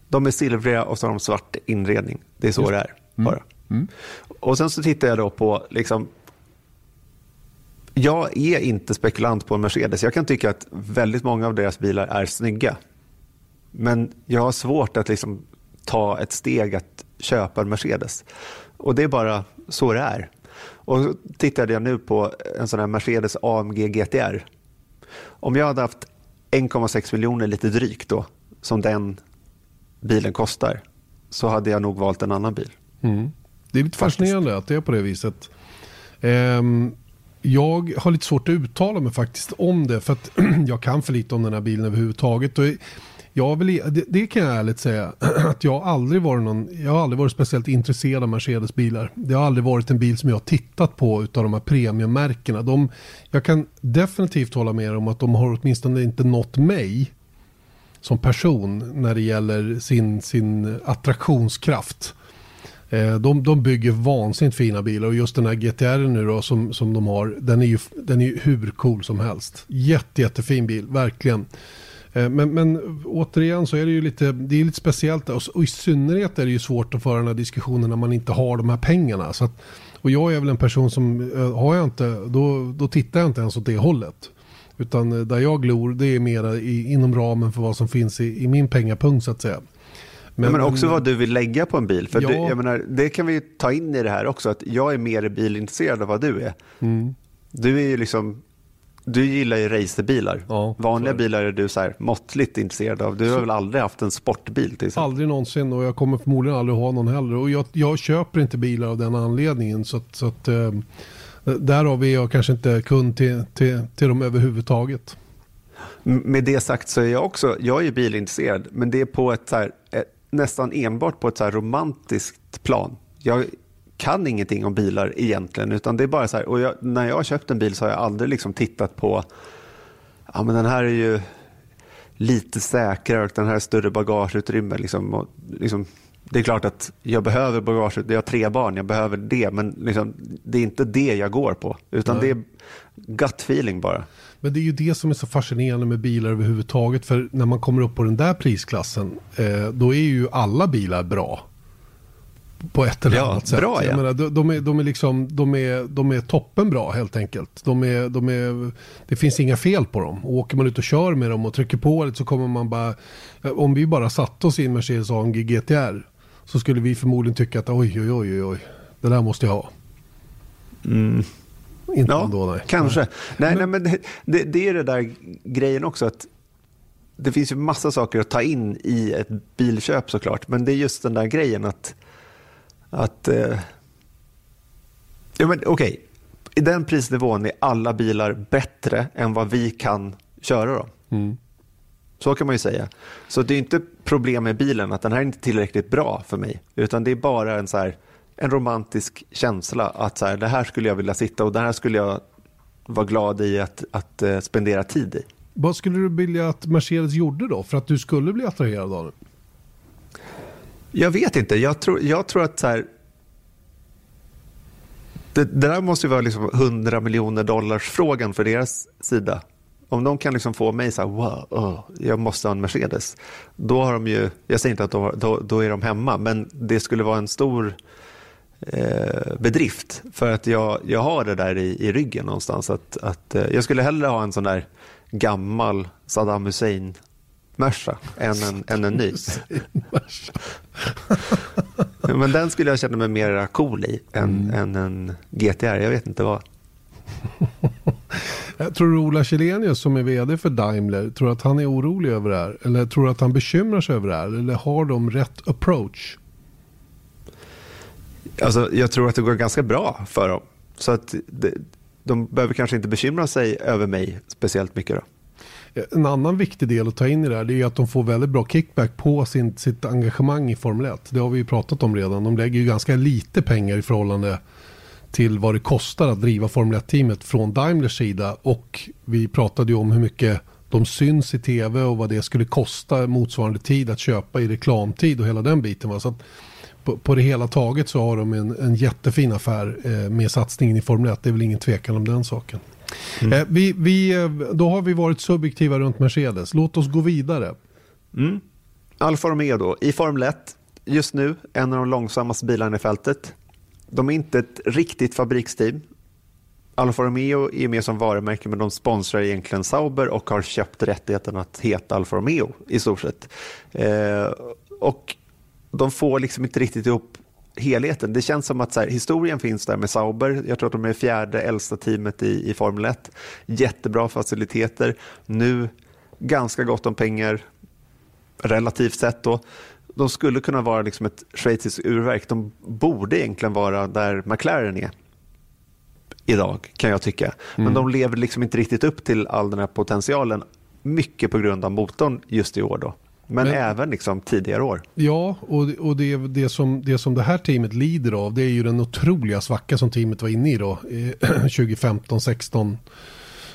[SPEAKER 2] De är silvriga och så har de svart inredning. Det är så Just. det är. Mm. Bara. Mm. Och sen så tittar jag då på, liksom, jag är inte spekulant på en Mercedes. Jag kan tycka att väldigt många av deras bilar är snygga. Men jag har svårt att liksom ta ett steg att köpa en Mercedes. Och det är bara så det är. Och så tittade jag nu på en sån här Mercedes AMG GTR. Om jag hade haft 1,6 miljoner lite drygt då, som den bilen kostar, så hade jag nog valt en annan bil.
[SPEAKER 1] Mm. Det är lite fascinerande att det är på det viset. Um, jag har lite svårt att uttala mig faktiskt om det för att jag kan för lite om den här bilen överhuvudtaget. Och jag vill, det, det, kan jag ärligt säga att jag har aldrig varit någon, jag har aldrig varit speciellt intresserad av Mercedes bilar. Det har aldrig varit en bil som jag har tittat på utav de här premiummärkena. De, jag kan definitivt hålla med om att de har åtminstone inte nått mig som person när det gäller sin, sin attraktionskraft. Eh, de, de bygger vansinnigt fina bilar och just den här GTR nu då som, som de har, den är ju den är ju hur cool som helst. Jätte, jättefin bil, verkligen. Eh, men, men återigen så är det ju lite, det är lite speciellt och i synnerhet är det ju svårt att föra den här diskussionen när man inte har de här pengarna. Så att, och jag är väl en person som, eh, har jag inte, då, då tittar jag inte ens åt det hållet. Utan där jag glor det är mer inom ramen för vad som finns i, i min pengapunkt så att säga.
[SPEAKER 2] Men, men, också vad du vill lägga på en bil. För ja. du, jag menar, det kan vi ta in i det här också, att jag är mer bilintresserad av vad du är. Mm. Du är ju liksom du gillar ju racerbilar. Ja, Vanliga bilar är du så här måttligt intresserad av. Du har så. väl aldrig haft en sportbil? Till exempel?
[SPEAKER 1] aldrig någonsin och jag kommer förmodligen aldrig ha någon heller. Och jag, jag köper inte bilar av den anledningen. Så att, så att, eh, därav är jag kanske inte kund till, till, till dem överhuvudtaget.
[SPEAKER 2] Med det sagt så är jag också, jag är ju bilintresserad, men det är på ett så här, eh, nästan enbart på ett så här romantiskt plan. Jag kan ingenting om bilar egentligen, utan det är bara så här, och jag, när jag har köpt en bil så har jag aldrig liksom tittat på, ja men den här är ju lite säkrare och den här har större bagageutrymme. Liksom, och, liksom, det är klart att jag behöver bagageutrymme, jag har tre barn, jag behöver det, men liksom, det är inte det jag går på, utan
[SPEAKER 1] Nej.
[SPEAKER 2] det är gut feeling bara.
[SPEAKER 1] Men det är ju det som är så fascinerande med bilar överhuvudtaget. För när man kommer upp på den där prisklassen, eh, då är ju alla bilar bra. På ett eller
[SPEAKER 2] Ja,
[SPEAKER 1] annat sätt.
[SPEAKER 2] bra, ja.
[SPEAKER 1] menar, de, de, är, de, är liksom, de, är, de är toppen bra helt enkelt. De är, de är, det finns inga fel på dem. Och åker man ut och kör med dem och trycker på lite så kommer man bara... Om vi bara satte oss i en Mercedes AMG GTR så skulle vi förmodligen tycka att oj, oj, oj, oj, det där måste jag ha. Inte
[SPEAKER 2] Ja,
[SPEAKER 1] ändå, nej.
[SPEAKER 2] kanske. Nej,
[SPEAKER 1] Men-
[SPEAKER 2] nej, men det, det, är det där grejen också att det finns ju massa saker att ta in i ett bilköp såklart, men det är just den där grejen att, att eh, ja, men okej, i den prisnivån är alla bilar bättre än vad vi kan köra dem.
[SPEAKER 1] Mm.
[SPEAKER 2] Så kan man ju säga. Så det är inte problem med bilen att den här är inte tillräckligt bra för mig, utan det är bara en, så här, en romantisk känsla att så här, det här skulle jag vilja sitta och det här skulle jag vara glad i att, att eh, spendera tid i.
[SPEAKER 1] Vad skulle du vilja att Mercedes gjorde då för att du skulle bli attraherad av det?
[SPEAKER 2] Jag vet inte, jag tror, jag tror att så här, det, det där måste ju vara liksom 100 miljoner dollars frågan för deras sida. Om de kan liksom få mig så här, wow, oh, jag måste ha en Mercedes. Då har de ju, jag säger inte att de, då, då är de hemma, men det skulle vara en stor eh, bedrift för att jag, jag har det där i, i ryggen någonstans. Att, att, eh, jag skulle hellre ha en sån där gammal Saddam Hussein Merca än en, än en ny. Men den skulle jag känna mig mer cool i än, än en GTR. Jag vet inte vad.
[SPEAKER 1] Jag tror du Ola Källenius som är vd för Daimler, tror att han är orolig över det här? Eller tror att han bekymrar sig över det här? Eller har de rätt approach?
[SPEAKER 2] Alltså, jag tror att det går ganska bra för dem. Så att det, de behöver kanske inte bekymra sig över mig speciellt mycket. Då.
[SPEAKER 1] En annan viktig del att ta in i det här är att de får väldigt bra kickback på sin, sitt engagemang i Formel 1. Det har vi ju pratat om redan. De lägger ju ganska lite pengar i förhållande till vad det kostar att driva Formel 1-teamet från Daimlers sida. Och vi pratade ju om hur mycket de syns i tv och vad det skulle kosta motsvarande tid att köpa i reklamtid och hela den biten. Va? Så att på, på det hela taget så har de en, en jättefin affär eh, med satsningen i Formel 1. Det är väl ingen tvekan om den saken. Eh, vi, vi, då har vi varit subjektiva runt Mercedes. Låt oss gå vidare.
[SPEAKER 2] Alfa Romeo då, i Formel 1, just nu en av de långsammaste bilarna i fältet. De är inte ett riktigt fabriksteam. Alfa Romeo är med som varumärke men de sponsrar egentligen Sauber och har köpt rättigheten att heta Alfa Romeo i stort sett. Eh, och de får liksom inte riktigt ihop helheten. Det känns som att så här, historien finns där med Sauber. Jag tror att de är fjärde äldsta teamet i, i Formel 1. Jättebra faciliteter. Nu ganska gott om pengar relativt sett. Då. De skulle kunna vara liksom ett schweiziskt urverk. De borde egentligen vara där McLaren är idag kan jag tycka. Men de lever liksom inte riktigt upp till all den här potentialen. Mycket på grund av motorn just i år då. Men,
[SPEAKER 1] Men-
[SPEAKER 2] även liksom tidigare år.
[SPEAKER 1] Ja, och, och det, det, som, det som det här teamet lider av det är ju den otroliga svacka som teamet var inne i då. eh, 2015, 16,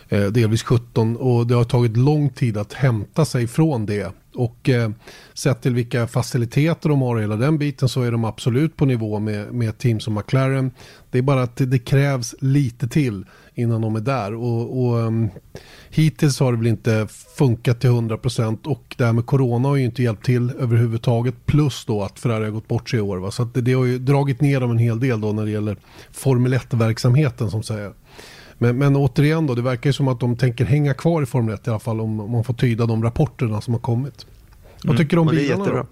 [SPEAKER 1] eh, delvis 17 och det har tagit lång tid att hämta sig från det. Och eh, sett till vilka faciliteter de har och hela den biten så är de absolut på nivå med, med ett team som McLaren. Det är bara att det, det krävs lite till innan de är där. Och, och um, hittills har det väl inte funkat till 100% och det här med corona har ju inte hjälpt till överhuvudtaget. Plus då att Ferrari har gått bort sig i år. Va? Så att det, det har ju dragit ner dem en hel del då när det gäller Formel 1-verksamheten som säger. Men, men återigen då, det verkar ju som att de tänker hänga kvar i Formel 1 i alla fall om, om man får tyda de rapporterna som har kommit. Vad tycker du om bilarna då?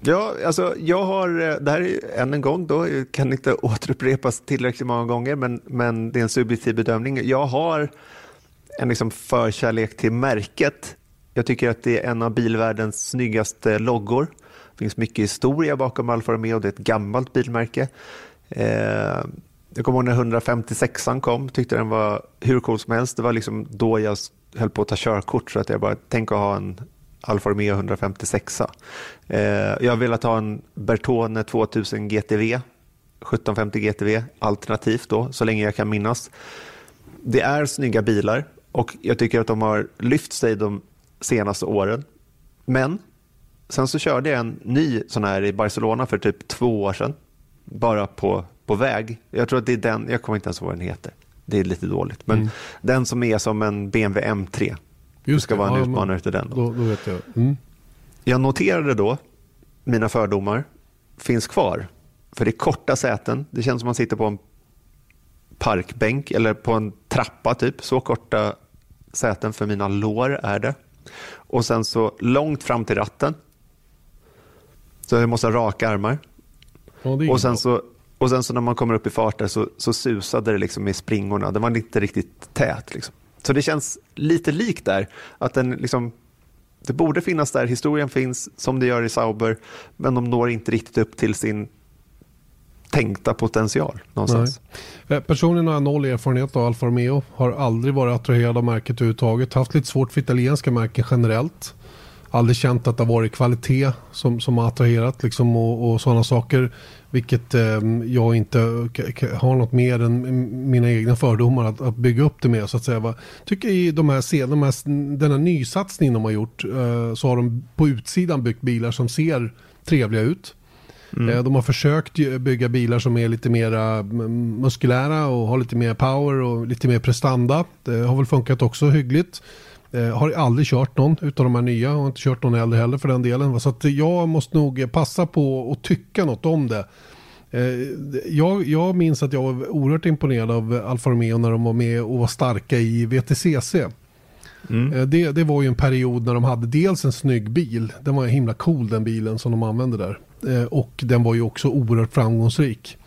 [SPEAKER 2] Ja, alltså jag har, eh, det här är än en gång då, kan inte återupprepas tillräckligt många gånger, men, men det är en subjektiv bedömning. Jag har en liksom förkärlek till märket. Jag tycker att det är en av bilvärldens snyggaste loggor. Det finns mycket historia bakom Alfa Romeo, det är ett gammalt bilmärke. Eh, jag kommer ihåg när 156an kom, tyckte den var hur cool som helst. Det var liksom då jag höll på att ta körkort så att jag bara, tänkte att ha en Alfa Romeo 156. Eh, jag har velat ha en Bertone 2000 GTV, 1750 GTV alternativt då, så länge jag kan minnas. Det är snygga bilar och jag tycker att de har lyft sig de senaste åren. Men sen så körde jag en ny sån här i Barcelona för typ två år sedan. Bara på, på väg. Jag tror att det är den, jag kommer inte ens ihåg vad den heter. Det är lite dåligt. Men
[SPEAKER 1] Mm.
[SPEAKER 2] den som är som en BMW M3. det
[SPEAKER 1] Just
[SPEAKER 2] ska
[SPEAKER 1] det,
[SPEAKER 2] vara en
[SPEAKER 1] ja,
[SPEAKER 2] utmanare utav den. Då.
[SPEAKER 1] Då, då vet jag. Mm.
[SPEAKER 2] Jag noterade då, mina fördomar finns kvar. För det är korta säten. Det känns som man sitter på en parkbänk eller på en trappa typ. Så korta säten för mina lår är det. Och sen så långt fram till ratten. Så jag måste ha raka armar.
[SPEAKER 1] Ja,
[SPEAKER 2] Och sen,
[SPEAKER 1] bra.
[SPEAKER 2] så, och sen så när man kommer upp i fart där så, så susade det liksom i springorna. den var inte riktigt tät. Liksom. Så det känns lite likt där. Att den liksom, det borde finnas där, historien finns som det gör i Sauber. Men de når inte riktigt upp till sin tänkta potential någonstans.
[SPEAKER 1] Eh, personligen har jag noll erfarenhet av Alfa Romeo. Har aldrig varit attraherad av märket överhuvudtaget. Haft lite svårt för italienska märken generellt. Aldrig känt att det har varit kvalitet som, som har attraherat liksom, och, och sådana saker. Vilket eh, jag inte har något mer än mina egna fördomar att, att bygga upp det med. Så att säga. Va? Tycker i de här, de här, den här nysatsningen de har gjort eh, så har de på utsidan byggt bilar som ser trevliga ut. Eh, De har försökt bygga bilar som är lite mer mm, muskulära och har lite mer power och lite mer prestanda. Det har väl funkat också hyggligt. Eh, har aldrig kört någon utav de här nya och inte kört någon äldre heller för den delen. Så jag måste nog passa på att tycka något om det. Eh, Jag, jag minns att jag var oerhört imponerad av Alfa Romeo när de var med och var starka i VTCC. Eh, Det, det var ju en period när de hade dels en snygg bil. Den var himla cool den bilen som de använde där. Och den var ju också oerhört framgångsrik.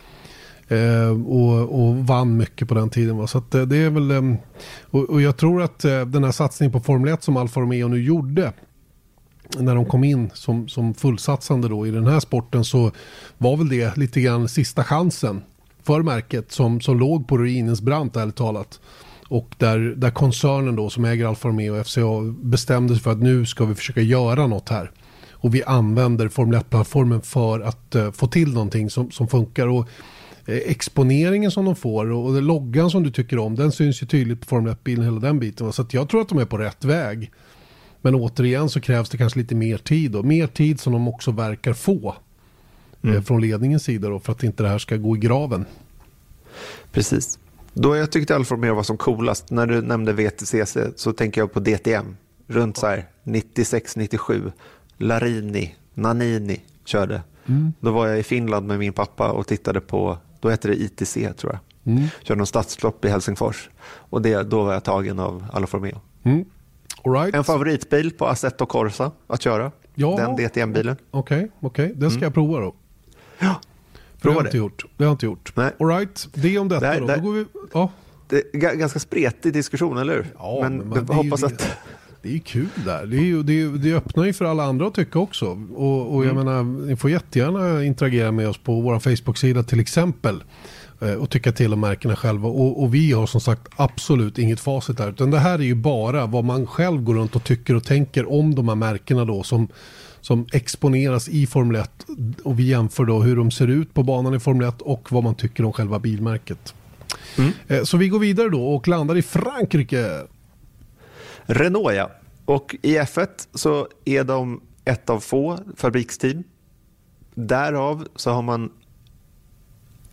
[SPEAKER 1] Eh, och, och vann mycket på den tiden. Va? Så att eh, det är väl... Ehm, och, och jag tror att eh, den här satsningen på Formel 1 som Alfa Romeo nu gjorde när de kom in som, som fullsatsande då i den här sporten så var väl det lite grann sista chansen för märket som, som låg på ruinens brant ärligt talat. Och där, där koncernen då som äger Alfa Romeo och FCA bestämde sig för att nu ska vi försöka göra något här. Och vi använder Formel 1-plattformen för att uh, få till någonting som, som funkar. Och exponeringen som de får och, och loggan som du tycker om den syns ju tydligt på Formel 1-bilen hela den biten. Så jag tror att de är på rätt väg. Men återigen så krävs det kanske lite mer tid. Och mer tid som de också verkar få. Eh, från ledningens sida då, för att inte det här ska gå i graven.
[SPEAKER 2] Precis. Då jag tyckte Alfa Romeo var som coolast, när du nämnde VTCC så tänker jag på DTM. Runt så här 96-97. Larini, Nannini körde. Då var jag i Finland med min pappa och tittade på, då hette det ITC tror jag. Körde någon stadslopp i Helsingfors. Och det, då var jag tagen av Alfa Romeo.
[SPEAKER 1] Mm. Right.
[SPEAKER 2] En favoritbil på Assetto Corsa att köra.
[SPEAKER 1] Ja.
[SPEAKER 2] Den DTM-bilen.
[SPEAKER 1] Okej, okej. Det ska jag prova då.
[SPEAKER 2] Ja,
[SPEAKER 1] För det har
[SPEAKER 2] prova
[SPEAKER 1] jag inte
[SPEAKER 2] det.
[SPEAKER 1] gjort. Det har jag inte gjort.
[SPEAKER 2] Nej.
[SPEAKER 1] All right. Det om detta
[SPEAKER 2] Där-
[SPEAKER 1] då.
[SPEAKER 2] där-
[SPEAKER 1] då går vi... Ja.
[SPEAKER 2] Det är ga- ganska spretig diskussion, eller hur?
[SPEAKER 1] Ja,
[SPEAKER 2] men
[SPEAKER 1] men man- det
[SPEAKER 2] hoppas
[SPEAKER 1] det.
[SPEAKER 2] att...
[SPEAKER 1] Det är ju kul där. Det, är det, är, det öppnar ju för alla andra att tycka också. Och, och jag
[SPEAKER 2] Mm.
[SPEAKER 1] menar, ni får jättegärna interagera med oss på vår Facebook-sida till exempel. eh, Och tycka till om märkena själva. Och, och vi har som sagt absolut inget facit där. Utan det här är ju bara vad man själv går runt och tycker och tänker om de här märkena då. Som, som exponeras i Formel 1. Och vi jämför då hur de ser ut på banan i Formel 1 och vad man tycker om själva bilmärket. Eh, Så vi går vidare då och landar i Frankrike.
[SPEAKER 2] Renault ja. Och i F1 så är de ett av få fabriksteam. Därav så har man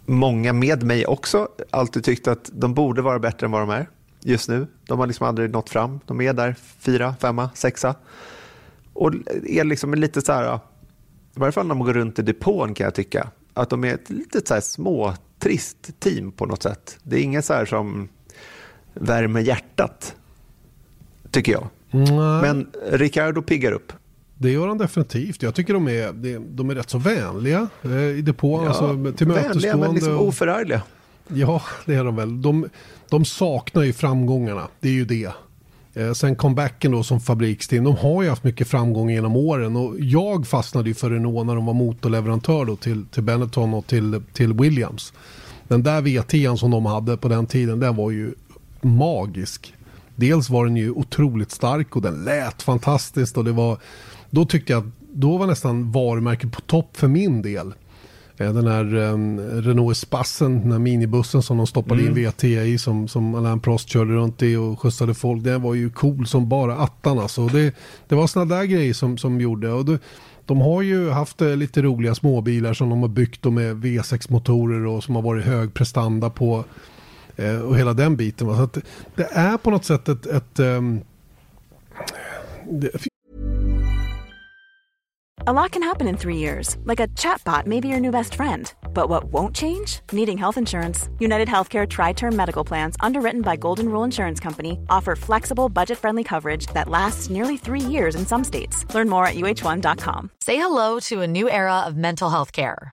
[SPEAKER 2] många med mig också alltid tyckt att de borde vara bättre än vad de är just nu. De har liksom aldrig nått fram. De är där fyra, femma, sexa. Och är liksom lite så här, i varje fall när man går runt i depån kan jag tycka, att de är ett litet så här småtrist team på något sätt. Det är inget så här som värmer hjärtat, tycker jag.
[SPEAKER 1] Nej.
[SPEAKER 2] Men Ricardo piggar upp.
[SPEAKER 1] Det gör han definitivt. Jag tycker de är, de, är rätt så vänliga eh, i depån. alltså, till
[SPEAKER 2] vänliga men liksom oförargliga.
[SPEAKER 1] Ja, det är de väl. De, de saknar ju framgångarna. Det är ju det. Eh, sen comebacken då som fabriksteam. De har ju haft mycket framgång genom åren. Och jag fastnade ju för Renault när de var motorleverantör då till, till Benetton och till, till Williams. den där V10 som de hade på den tiden, den var ju magisk. Dels var den ju otroligt stark och den lät fantastiskt och det var, då tyckte jag att då var nästan varumärket på topp för min del. Eh, den här um, Renault Espassen, den här minibussen som de stoppade mm. in VT i som, som Alain Prost körde runt i och skjutsade folk. Den var ju cool som bara attan alltså. Det, det var sådana där grejer som, som gjorde. Och det, de har ju haft eh, lite roliga småbilar som de har byggt med V6-motorer och som har varit hög prestanda på. Eh, och hela den biten. Så att det är på något sätt ett... ett um,
[SPEAKER 8] det... A lot can happen in three years. Like a chatbot may be your new best friend. But what won't change? Needing health insurance. United Healthcare Tri Term Medical Plans, underwritten by Golden Rule Insurance Company, offer flexible, budget friendly coverage that lasts nearly three years in some states. Learn more at uh1.com.
[SPEAKER 9] Say hello to a new era of mental health care.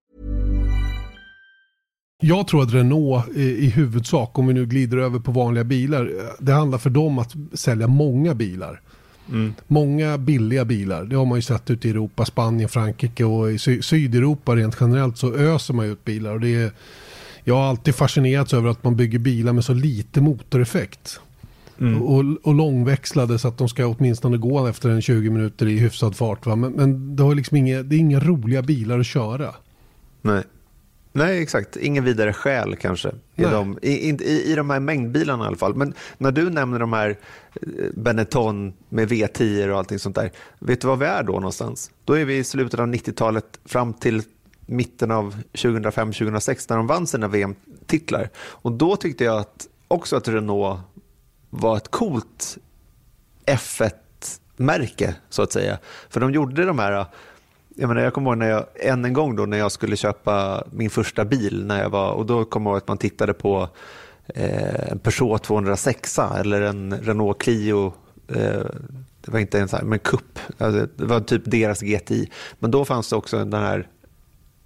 [SPEAKER 1] Jag tror att Renault i huvudsak, om vi nu glider över på vanliga bilar, det handlar för dem att sälja många bilar. Mm. Många billiga bilar, det har man ju sett ute i Europa, Spanien, Frankrike och i Sy Sydeuropa rent generellt så öser man ut bilar. Och det är, jag har alltid fascinerats över att man bygger bilar med så lite motoreffekt. Mm. Och, och långväxlade så att de ska åtminstone gå efter en 20 minuter i hyfsad fart. Va? Men, men det, har liksom inga, det är inga roliga bilar att köra.
[SPEAKER 2] Nej. Nej, exakt. Ingen vidare skäl kanske i de, i, i, i de här mängdbilarna i alla fall. Men när du nämner de här eh, Benetton med V10 och allting sånt där. Vet du vad vi är då någonstans? Då är vi i slutet av 90-talet fram till mitten av 2005-2006 när de vann sina VM-titlar. Och då tyckte jag att, också att Renault var ett coolt F1-märke så att säga. För de gjorde de här jag, menar, jag kommer ihåg när jag, än en gång då när jag skulle köpa min första bil när jag var, och då kommer jag ihåg att man tittade på eh, en Peugeot 206 eller en Renault Clio eh, det var inte en sån här, men Cup, alltså, det var typ deras GTI. Men då fanns det också den här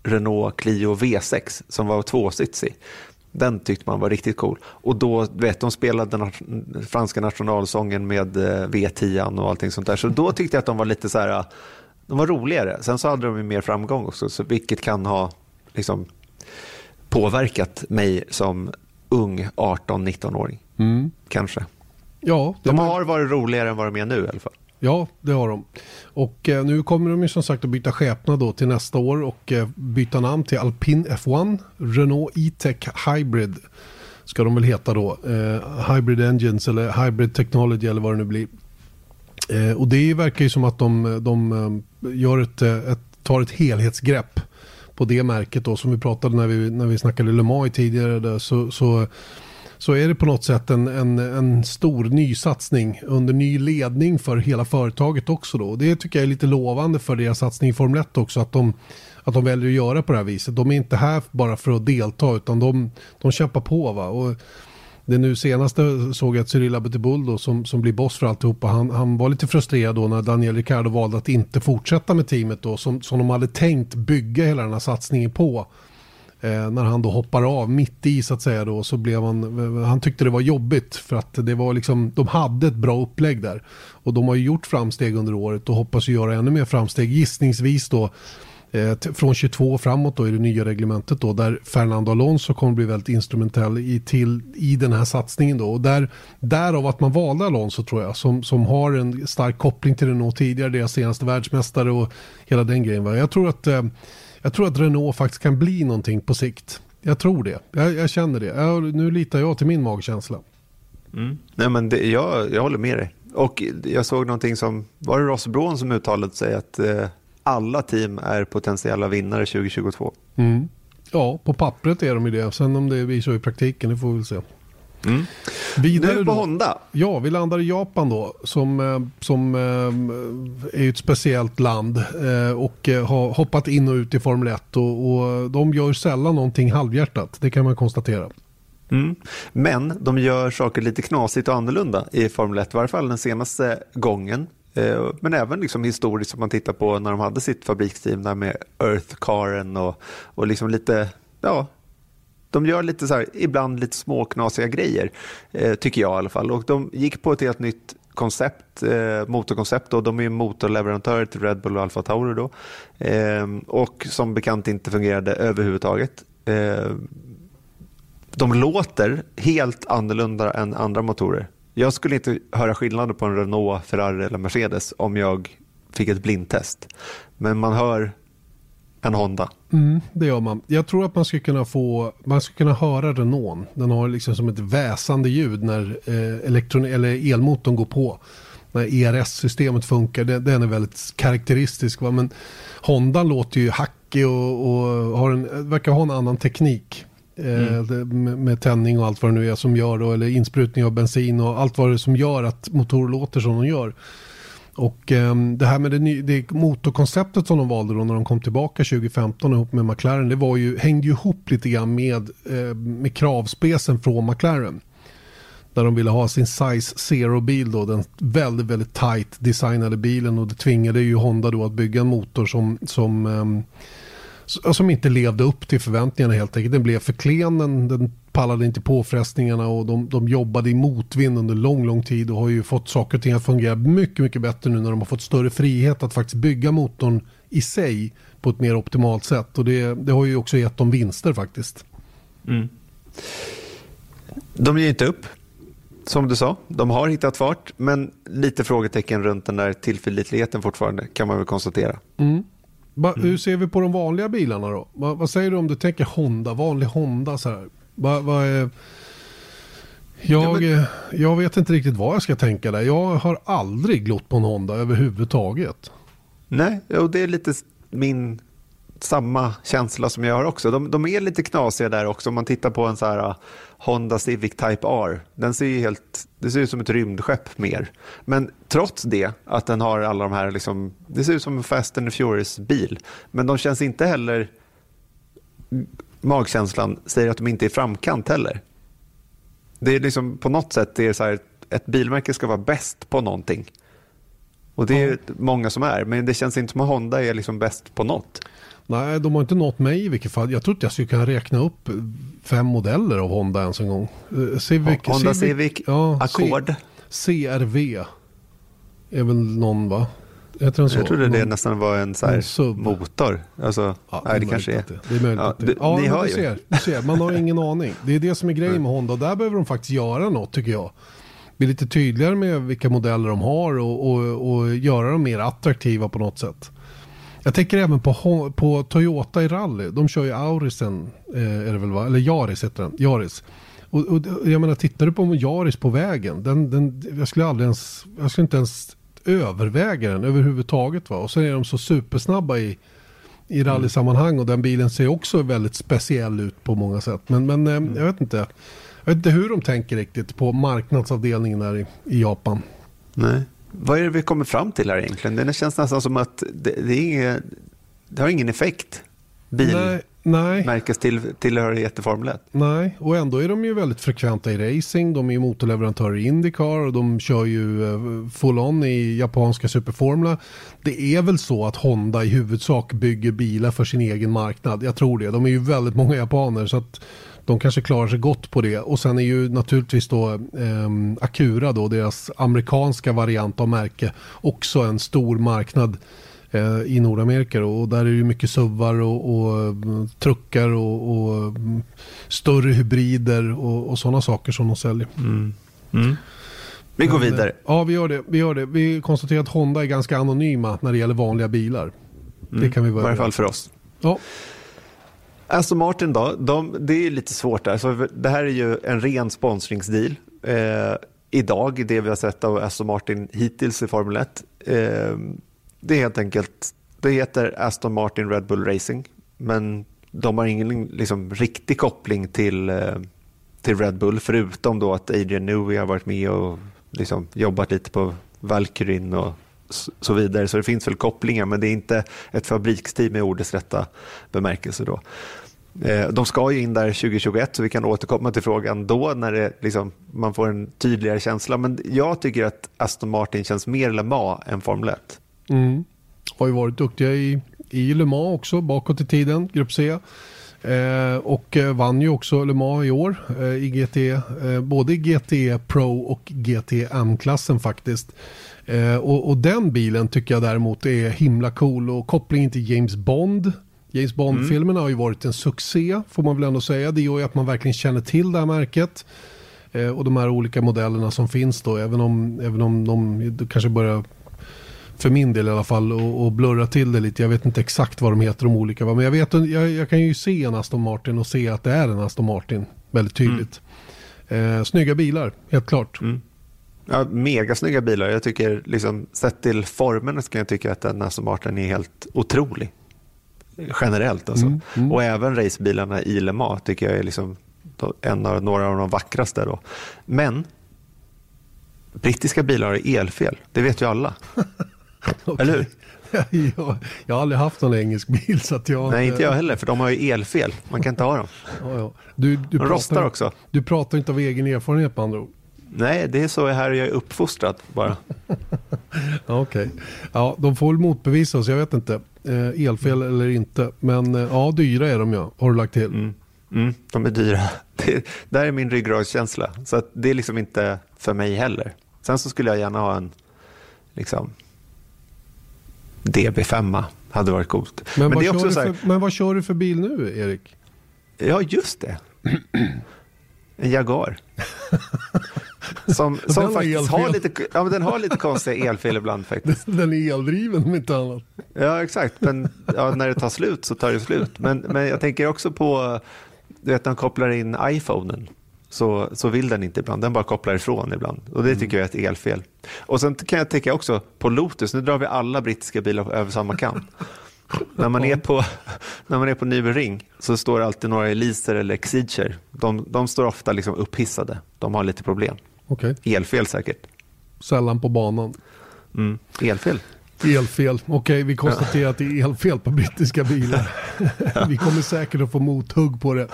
[SPEAKER 2] Renault Clio V6 som var tvåsitsig. Den tyckte man var riktigt cool. Och då, vet de spelade den franska nationalsången med eh, V10 och allting sånt där. Så då tyckte jag att de var lite så här, de var roligare. Sen så hade de ju mer framgång också, så vilket kan ha liksom, påverkat mig som ung 18-19-åring. Mm. Kanske.
[SPEAKER 1] Ja,
[SPEAKER 2] de har varit roligare än vad de är nu i alla fall.
[SPEAKER 1] Ja, det har de. Och eh, nu kommer de ju som sagt att byta skepnad då till nästa år och eh, byta namn till Alpin F1. Renault E-Tech Hybrid ska de väl heta då. Eh, Hybrid Engines eller Hybrid Technology eller vad det nu blir. Eh, och det verkar ju som att de, de eh, gör ett, eh, ett, tar ett helhetsgrepp på det märket då som vi pratade när vi, när vi snackade Le Mans tidigare. Där, så, så, så är det på något sätt en, en, en stor nysatsning under ny ledning för hela företaget också då. Det tycker jag är lite lovande för deras satsning i Formel 1 också att de, att de väljer att göra på det här viset. De är inte här bara för att delta utan de, de kämpar på. Va? Och det nu senaste såg jag att Cyril Abiteboul då, som, som blir boss för alltihopa, han, han var lite frustrerad då när Daniel Ricciardo valde att inte fortsätta med teamet då, som, som de hade tänkt bygga hela den här satsningen på. Eh, när han då hoppar av mitt i så att säga då, så blev han, han tyckte det var jobbigt för att det var liksom, de hade ett bra upplägg där. Och de har ju gjort framsteg under året och hoppas ju göra ännu mer framsteg, gissningsvis då Eh, från 22 framåt då i det nya reglementet då där Fernando Alonso kommer bli väldigt instrumentell i, till, i den här satsningen då. Och där, därav att man valde Alonso tror jag som, som har en stark koppling till Renault tidigare, deras senaste världsmästare och hela den grejen. Va? Jag, tror att, eh, jag tror att Renault faktiskt kan bli någonting på sikt. Jag tror det. Jag, jag känner det. Jag, nu litar jag till min magkänsla.
[SPEAKER 2] Mm. Nej, men det, jag, jag håller med dig. Och jag såg någonting som, var det Ross Braun som uttalade sig att eh, alla team är potentiella vinnare 2022?
[SPEAKER 1] Mm. Ja, på pappret är de ju det. Sen om det blir så i praktiken, det får vi väl se.
[SPEAKER 2] Mm.
[SPEAKER 1] Vidare
[SPEAKER 2] Nu på
[SPEAKER 1] då.
[SPEAKER 2] Honda.
[SPEAKER 1] Ja, vi landar i Japan då, som, eh, som eh, är ett speciellt land eh, och har hoppat in och ut i Formel 1 och, och de gör sällan någonting halvhjärtat, det kan man konstatera.
[SPEAKER 2] Mm. Men de gör saker lite knasigt och annorlunda i Formel 1, i varje fall den senaste gången. Eh, men även liksom historiskt om man tittar på när de hade sitt fabriksteam där med Earth-caren och, och liksom lite, ja, de gör lite så här, ibland lite småknasiga grejer, eh, tycker jag i alla fall. Och de gick på ett helt nytt koncept, eh, motorkoncept. Och de är ju motorleverantörer till Red Bull och Alfa Tauri då. Eh, och som bekant inte fungerade överhuvudtaget. Eh, de låter helt annorlunda än andra motorer. Jag skulle inte höra skillnaden på en Renault, Ferrari eller Mercedes om jag fick ett blindtest. Men man hör en Honda.
[SPEAKER 1] Mm, det gör man. Jag tror att man skulle kunna få, man skulle kunna höra Renault. Den har liksom som ett väsande ljud när eh, elektron, eller elmotorn går på. När ERS-systemet funkar, den, den är väldigt karaktäristisk. Va? Men Honda låter ju hackig och, och har en, verkar ha en annan teknik. Eh, det, med, tändning och allt vad det nu är som gör då, eller insprutning av bensin och allt vad det är som gör att motorer låter som de gör. Och ehm, det här med det, det motorkonceptet som de valde då när de kom tillbaka 2015 ihop med McLaren, det var ju, hängde ju ihop lite grann med, eh, med kravspecen från McLaren. Där de ville ha sin size zero-bil då, den väldigt, väldigt tight designade bilen och det tvingade ju Honda då att bygga en motor som, som s- som inte levde upp till förväntningarna helt enkelt. Den blev för klen, den, den pallade inte påfrestningarna och de, de jobbade i motvind under lång, lång tid och har ju fått saker och ting att fungera mycket, mycket bättre nu när de har fått större frihet att faktiskt bygga motorn i sig på ett mer optimalt sätt. Och det, det har ju också gett dem vinster faktiskt.
[SPEAKER 2] De ger inte upp, som du sa. De har hittat fart, men lite frågetecken runt den där tillförlitligheten fortfarande, kan man väl konstatera.
[SPEAKER 1] Va, Hur ser vi på de vanliga bilarna då? Va, vad säger du om du tänker Honda, vanlig Honda så här? Va, vad är... Jag, eh, jag vet inte riktigt vad jag ska tänka där. Jag har aldrig glott på en Honda överhuvudtaget.
[SPEAKER 2] Nej, och det är lite min samma känsla som jag har också. De, de är lite knasiga där också. Om man tittar på en så här uh, Honda Civic Type R. Den ser ju helt, det ser ut som ett rymdskepp mer. Men trots det, att den har alla de här, liksom, det ser ut som en Fast and Furious-bil. Men de känns inte heller, magkänslan säger att de inte är framkant heller. Det är liksom på något sätt, det är så här, ett bilmärke ska vara bäst på någonting. Och det är många som är, men det känns inte som att Honda är liksom bäst på något.
[SPEAKER 1] Nej, de har inte nått mig i vilket fall. Jag tror inte jag skulle kunna räkna upp fem modeller av Honda ens en gång. Eh, Civic,
[SPEAKER 2] Honda Civic, Accord.
[SPEAKER 1] C- CRV är väl någon va? Den så?
[SPEAKER 2] Jag trodde det
[SPEAKER 1] Någon-
[SPEAKER 2] nästan var en så här motor. Alltså,
[SPEAKER 1] Ja,
[SPEAKER 2] nej, det
[SPEAKER 1] är
[SPEAKER 2] kanske är.
[SPEAKER 1] Det, det är möjligt
[SPEAKER 2] Ja,
[SPEAKER 1] att det.
[SPEAKER 2] du-
[SPEAKER 1] Ja,
[SPEAKER 2] ni hör
[SPEAKER 1] du ser, du ser. Man har ingen aning. Det är det som är grejen med Honda. Där behöver de faktiskt göra något tycker jag. Bli lite tydligare med vilka modeller de har och, och, och göra dem mer attraktiva på något sätt. Jag tänker även på, på Toyota i rally. De kör ju Aurisen, eh, är det väl va? Eller Yaris heter den. Yaris. Och, och jag menar, tittar du på Yaris på vägen. Den, den, jag skulle aldrig ens, jag skulle inte ens överväga den överhuvudtaget. Va? Och sen är de så supersnabba i, i rallysammanhang och den bilen ser också väldigt speciell ut på många sätt. Men, men eh, jag vet inte. Jag vet inte hur de tänker riktigt på marknadsavdelningen där i, i Japan.
[SPEAKER 2] Nej. Vad är det vi kommer fram till här egentligen? Det känns nästan som att det, det, är det har ingen effekt.
[SPEAKER 1] Nej, nej.
[SPEAKER 2] Bilmärkes till, Formel 1.
[SPEAKER 1] Nej, och ändå är de ju väldigt frekventa i racing. De är ju motorleverantörer i Indycar och de kör ju eh, full on i japanska superformula. Det är väl så att Honda i huvudsak bygger bilar för sin egen marknad. Jag tror det. De är ju väldigt många japaner så att de kanske klarar sig gott på det. Och sen är ju naturligtvis då eh, Acura då, deras amerikanska variant av märke, också en stor marknad eh, i Nordamerika. Och där är det ju mycket SUVar och, och mm, truckar och, och mm, större hybrider och, och sådana saker som de säljer.
[SPEAKER 2] Vi går
[SPEAKER 1] Men,
[SPEAKER 2] vidare.
[SPEAKER 1] eh, Ja, vi gör det. Vi, gör det. vi konstaterar att Honda är ganska anonyma när det gäller vanliga bilar. Det kan vi
[SPEAKER 2] I
[SPEAKER 1] vara
[SPEAKER 2] varje fall för oss.
[SPEAKER 1] Ja.
[SPEAKER 2] Aston Martin då, de, det är lite svårt där. Så det här är ju en ren sponsringsdeal. Eh, idag, det vi har sett av Aston Martin hittills i Formel 1. Eh, det är helt enkelt, det heter Aston Martin Red Bull Racing, men de har ingen liksom, riktig koppling till, eh, till Red Bull, förutom då att Adrian Newey har varit med och liksom, jobbat lite på Valkyrin och så vidare. Så det finns väl kopplingar, men det är inte ett fabriksteam i ordets rätta bemärkelse. Då. Eh, de ska ju in där 2021 så vi kan återkomma till frågan då när det liksom, man får en tydligare känsla. Men jag tycker att Aston Martin känns mer Le Mans än Formel 1.
[SPEAKER 1] Mm. Har ju varit duktiga i, i Le Mans också bakåt i tiden, Grupp C. Eh, och eh, vann ju också Le Mans i år eh, i GT, eh, både GT Pro och GTM-klassen faktiskt. Eh, och, och, den bilen tycker jag däremot är himla cool och kopplingen till James Bond. James Bond-filmerna mm. har ju varit en succé får man väl ändå säga. Det gör ju att man verkligen känner till det här märket. Eh, och de här olika modellerna som finns då, även om, även om de kanske börjar för min del i alla fall och, och blurra till det lite. Jag vet inte exakt vad de heter de olika. Men jag, vet, jag, jag kan ju se en Aston Martin och se att det är en Aston Martin väldigt tydligt. Mm. Eh, snygga bilar, helt klart.
[SPEAKER 2] Mm. Ja, megasnygga bilar. Jag tycker, liksom, sett till formen så kan jag tycka att en Aston Martin är helt otrolig. Generellt alltså. Mm, mm. Och även racebilarna i Le Mans tycker jag är liksom en av, några av de vackraste. Då. Men brittiska bilar har elfel, det vet ju alla. Eller hur?
[SPEAKER 1] jag, jag har aldrig haft någon engelsk bil. Så att jag,
[SPEAKER 2] Nej, inte jag heller, för de har ju elfel. Man kan inte ha dem.
[SPEAKER 1] Ja, ja. Du, du
[SPEAKER 2] de pratar, rostar också.
[SPEAKER 1] Du pratar inte av egen erfarenhet på andra ord.
[SPEAKER 2] Nej, det är så här jag är uppfostrad bara.
[SPEAKER 1] Okej. Okay. Ja, de får väl motbevisa oss, jag vet inte. Eh, elfel mm. eller inte. Men eh, ja, dyra är de ja, har du lagt till.
[SPEAKER 2] Mm. Mm, de är dyra. Det, där är min ryggradskänsla. Så det är liksom inte för mig heller. Sen så skulle jag gärna ha en liksom, DB5. Hade varit coolt.
[SPEAKER 1] Men, men, vad, kör här... för, men vad kör du för bil nu, Erik?
[SPEAKER 2] Ja, just det. En Jaguar. Som, som faktiskt har lite, ja, men den har lite konstiga elfel ibland faktiskt.
[SPEAKER 1] Den är eldriven om inte annat.
[SPEAKER 2] Ja exakt, men ja, när det tar slut så tar det slut. Men, men jag tänker också på, du vet när man kopplar in iPhonen. Så, så vill den inte ibland, den bara kopplar ifrån ibland. Och det tycker jag är ett elfel. Och sen kan jag tänka också på Lotus, nu drar vi alla brittiska bilar över samma kam när, man är på, när man är på Nybering så står det alltid några Eliser eller Exiger. De, de står ofta liksom upphissade. De har lite problem.
[SPEAKER 1] Okay.
[SPEAKER 2] Elfel säkert.
[SPEAKER 1] Sällan på banan.
[SPEAKER 2] Mm. Elfel.
[SPEAKER 1] Elfel. Okej, okay, vi konstaterar att det är elfel på brittiska bilar. vi kommer säkert att få mothugg på det.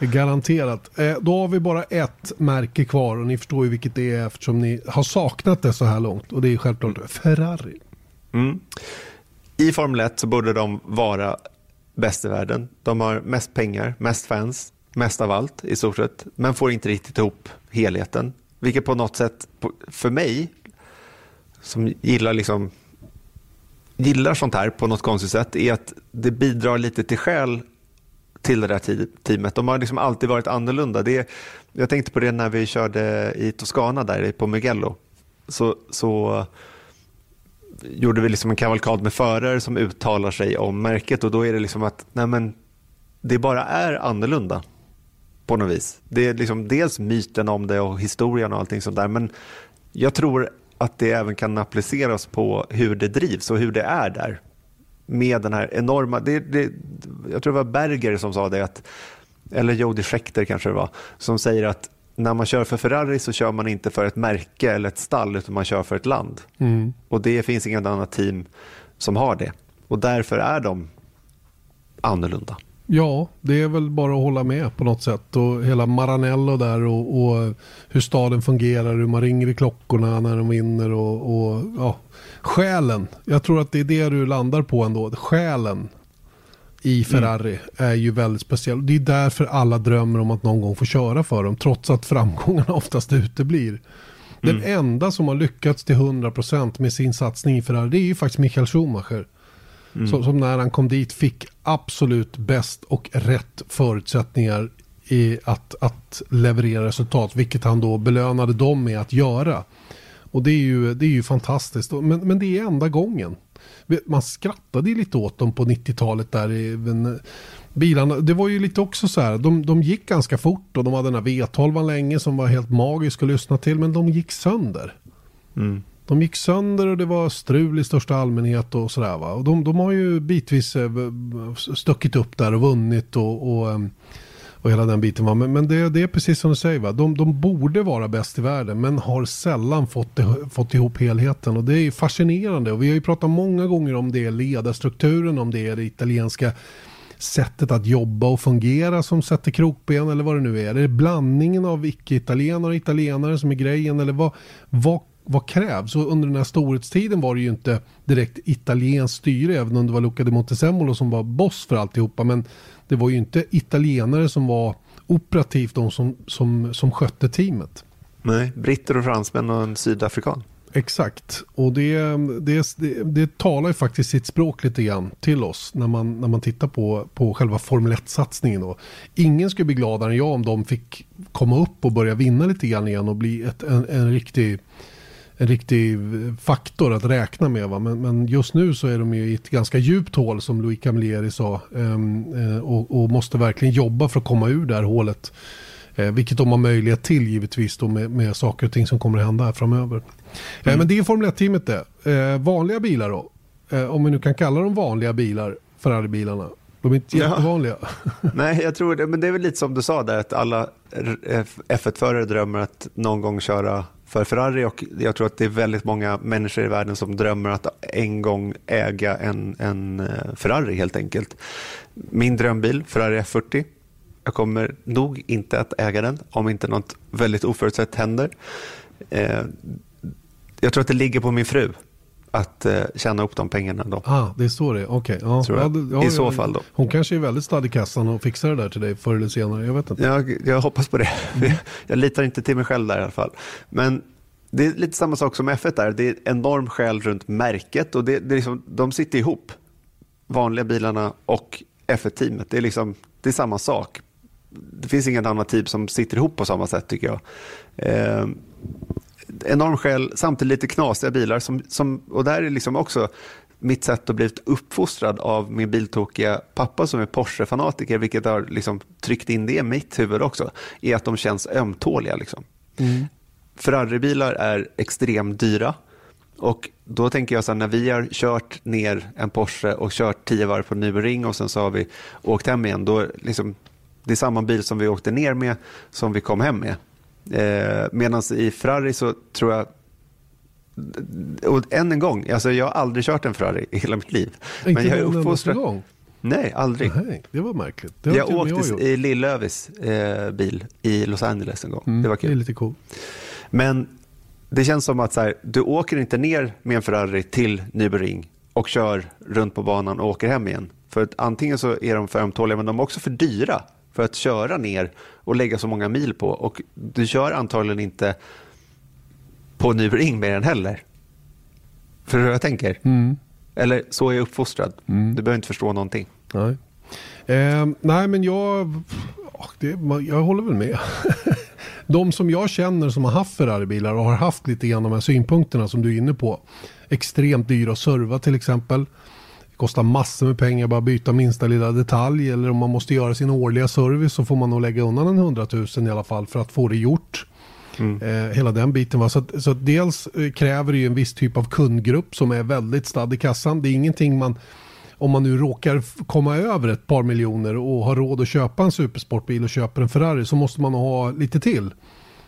[SPEAKER 1] Garanterat. Eh, då har vi bara ett märke kvar och ni förstår ju vilket det är eftersom ni har saknat det så här långt. Och det är självklart Ferrari.
[SPEAKER 2] Mm. I Formel 1 så borde de vara bäst i världen. De har mest pengar, mest fans, mest av allt i stort sett, men får inte riktigt ihop helheten. Vilket på något sätt, för mig, som gillar, liksom, gillar sånt här på något konstigt sätt, är att det bidrar lite till själ till det där teamet. De har liksom alltid varit annorlunda. Det, jag tänkte på det när vi körde i Toscana där på Mugello. Så, så gjorde vi liksom en kavalkad med förare som uttalar sig om märket och då är det liksom att nej men, det bara är annorlunda på något vis. Det är liksom dels myten om det och historien och allting sånt där men jag tror att det även kan appliceras på hur det drivs och hur det är där. Med den här enorma, det, det, jag tror det var Berger som sa det, att, eller Jody Schechter kanske det var, som säger att när man kör för Ferrari så kör man inte för ett märke eller ett stall utan man kör för ett land. Mm. Och det finns inget annat team som har det. Och därför är de annorlunda.
[SPEAKER 1] Ja, det är väl bara att hålla med på något sätt. Och hela Maranello där och, och hur staden fungerar, hur man ringer i klockorna när de vinner och, och ja, själen. Jag tror att det är det du landar på ändå. Själen i Ferrari mm. är ju väldigt speciell. Det är därför alla drömmer om att någon gång få köra för dem. Trots att framgångarna oftast uteblir. Den mm. enda som har lyckats till 100% med sin satsning i Ferrari det är ju faktiskt Michael Schumacher. Mm. Som, som, när han kom dit fick absolut bäst och rätt förutsättningar i att, att leverera resultat. Vilket han då belönade dem med att göra. Och det är ju, det är ju fantastiskt. Men, men det är enda gången man skrattade lite åt dem på 90-talet där. Även bilarna, det var ju lite också så här, de, de gick ganska fort och de hade den här V12 länge som var helt magisk att lyssna till, men de gick sönder.
[SPEAKER 2] Mm.
[SPEAKER 1] De gick sönder och det var strul i största allmänhet och sådär va. Och de, de har ju bitvis eh, stuckit upp där och vunnit och, och, eh, och hela den biten va. Men, men det, det är precis som du säger va. De, de borde vara bäst i världen men har sällan fått, fått ihop helheten. Och det är fascinerande och vi har ju pratat många gånger om det ledarstrukturen, om det är det italienska sättet att jobba och fungera som sätter krokben eller vad det nu är. Är det blandningen av icke-italienare och italienare som är grejen eller vad, vad vad krävs? Och under den här storhetstiden var det ju inte direkt italienskt styre, även om det var Luca di Montezemolo som var boss för alltihopa. Men det var ju inte italienare som var operativt de som, som, som skötte teamet.
[SPEAKER 2] Nej, britter och fransmän och en sydafrikan.
[SPEAKER 1] Exakt, och det, det, det, det, talar ju faktiskt sitt språk lite grann till oss när man, när man tittar på, på själva Formel 1-satsningen. Ingen skulle bli gladare än jag om de fick komma upp och börja vinna lite grann igen och bli ett, en, en riktig en riktig faktor att räkna med. Va? Men, men, just nu så är de ju i ett ganska djupt hål som Louis Camilleri sa. Um, uh, och, och, måste verkligen jobba för att komma ur det här hålet. Uh, vilket de har möjlighet till givetvis då med, med saker och ting som kommer att hända här framöver. Mm. Men det är Formel 1-teamet det. vanliga bilar då? om vi nu kan kalla dem vanliga bilar, Ferrari-bilarna. De är inte jättevanliga.
[SPEAKER 2] Nej, jag tror det. Men det är väl lite som du sa där, att alla F1-förare drömmer att någon gång köra för Ferrari och jag tror att det är väldigt många människor i världen som drömmer att en gång äga en, en eh, Ferrari helt enkelt. Min drömbil, Ferrari F40. Jag kommer nog inte att äga den om inte något väldigt oförutsett händer. Eh, jag tror att det ligger på min fru att eh, tjäna upp de pengarna då.
[SPEAKER 1] Ah, det är så det är, okej. Okay. Ja,
[SPEAKER 2] ja, I så fall då.
[SPEAKER 1] Hon kanske är väldigt stadd i kassan och fixar det där till dig förr eller senare, jag vet inte.
[SPEAKER 2] Jag, jag hoppas på det. Mm. jag litar inte till mig själv där i alla fall. Men det är lite samma sak som F1 där. Det är enorm skäl runt märket och det, det är liksom, de sitter ihop. Vanliga bilarna och F1-teamet. Det är, liksom, det är samma sak. Det finns inget annat team som sitter ihop på samma sätt tycker jag. Eh, enorm skäl, samtidigt lite knasiga bilar. Som, som, och där är liksom också mitt sätt att bli uppfostrad av min biltokiga pappa som är Porsche-fanatiker, vilket har liksom tryckt in det i mitt huvud också, är att de känns ömtåliga. Liksom. Mm. Ferrari-bilar är extremt dyra. Och då tänker jag så här, när vi har kört ner en Porsche och kört tio varv på Nürburgring och sen så har vi åkt hem igen, då liksom, det är samma bil som vi åkte ner med som vi kom hem med. Eh, Medan i Ferrari så tror jag och än en gång, alltså jag har aldrig kört en Ferrari i hela mitt liv.
[SPEAKER 1] Inte men jag är uppfostrad. gång?
[SPEAKER 2] Nej, aldrig.
[SPEAKER 1] Nej, det var märkligt. Det
[SPEAKER 2] jag åkte jag i Lill-Lövis eh, bil i Los Angeles en gång. Mm, det var kul.
[SPEAKER 1] Det är lite coolt.
[SPEAKER 2] Men det känns som att så här, du åker inte ner med en Ferrari till Nürburgring och kör runt på banan och åker hem igen. För att antingen så är de för ömtåliga men de är också för dyra för att köra ner och lägga så många mil på. Och du kör antagligen inte på Nürburgring med den heller. För hur jag tänker? Mm. Eller så är jag uppfostrad. Mm. Du behöver inte förstå någonting.
[SPEAKER 1] Nej, eh, nej men jag, det, jag håller väl med. de som jag känner som har haft Ferrari-bilar och har haft lite grann de här synpunkterna som du är inne på. Extremt dyra att serva till exempel. Kostar massor med pengar bara byta minsta lilla detalj eller om man måste göra sin årliga service så får man nog lägga undan en hundratusen i alla fall för att få det gjort. Mm. Eh, hela den biten. Va? Så, att, så att dels eh, kräver det ju en viss typ av kundgrupp som är väldigt stadd i kassan. Det är ingenting man om man nu råkar komma över ett par miljoner och har råd att köpa en supersportbil och köper en Ferrari så måste man ha lite till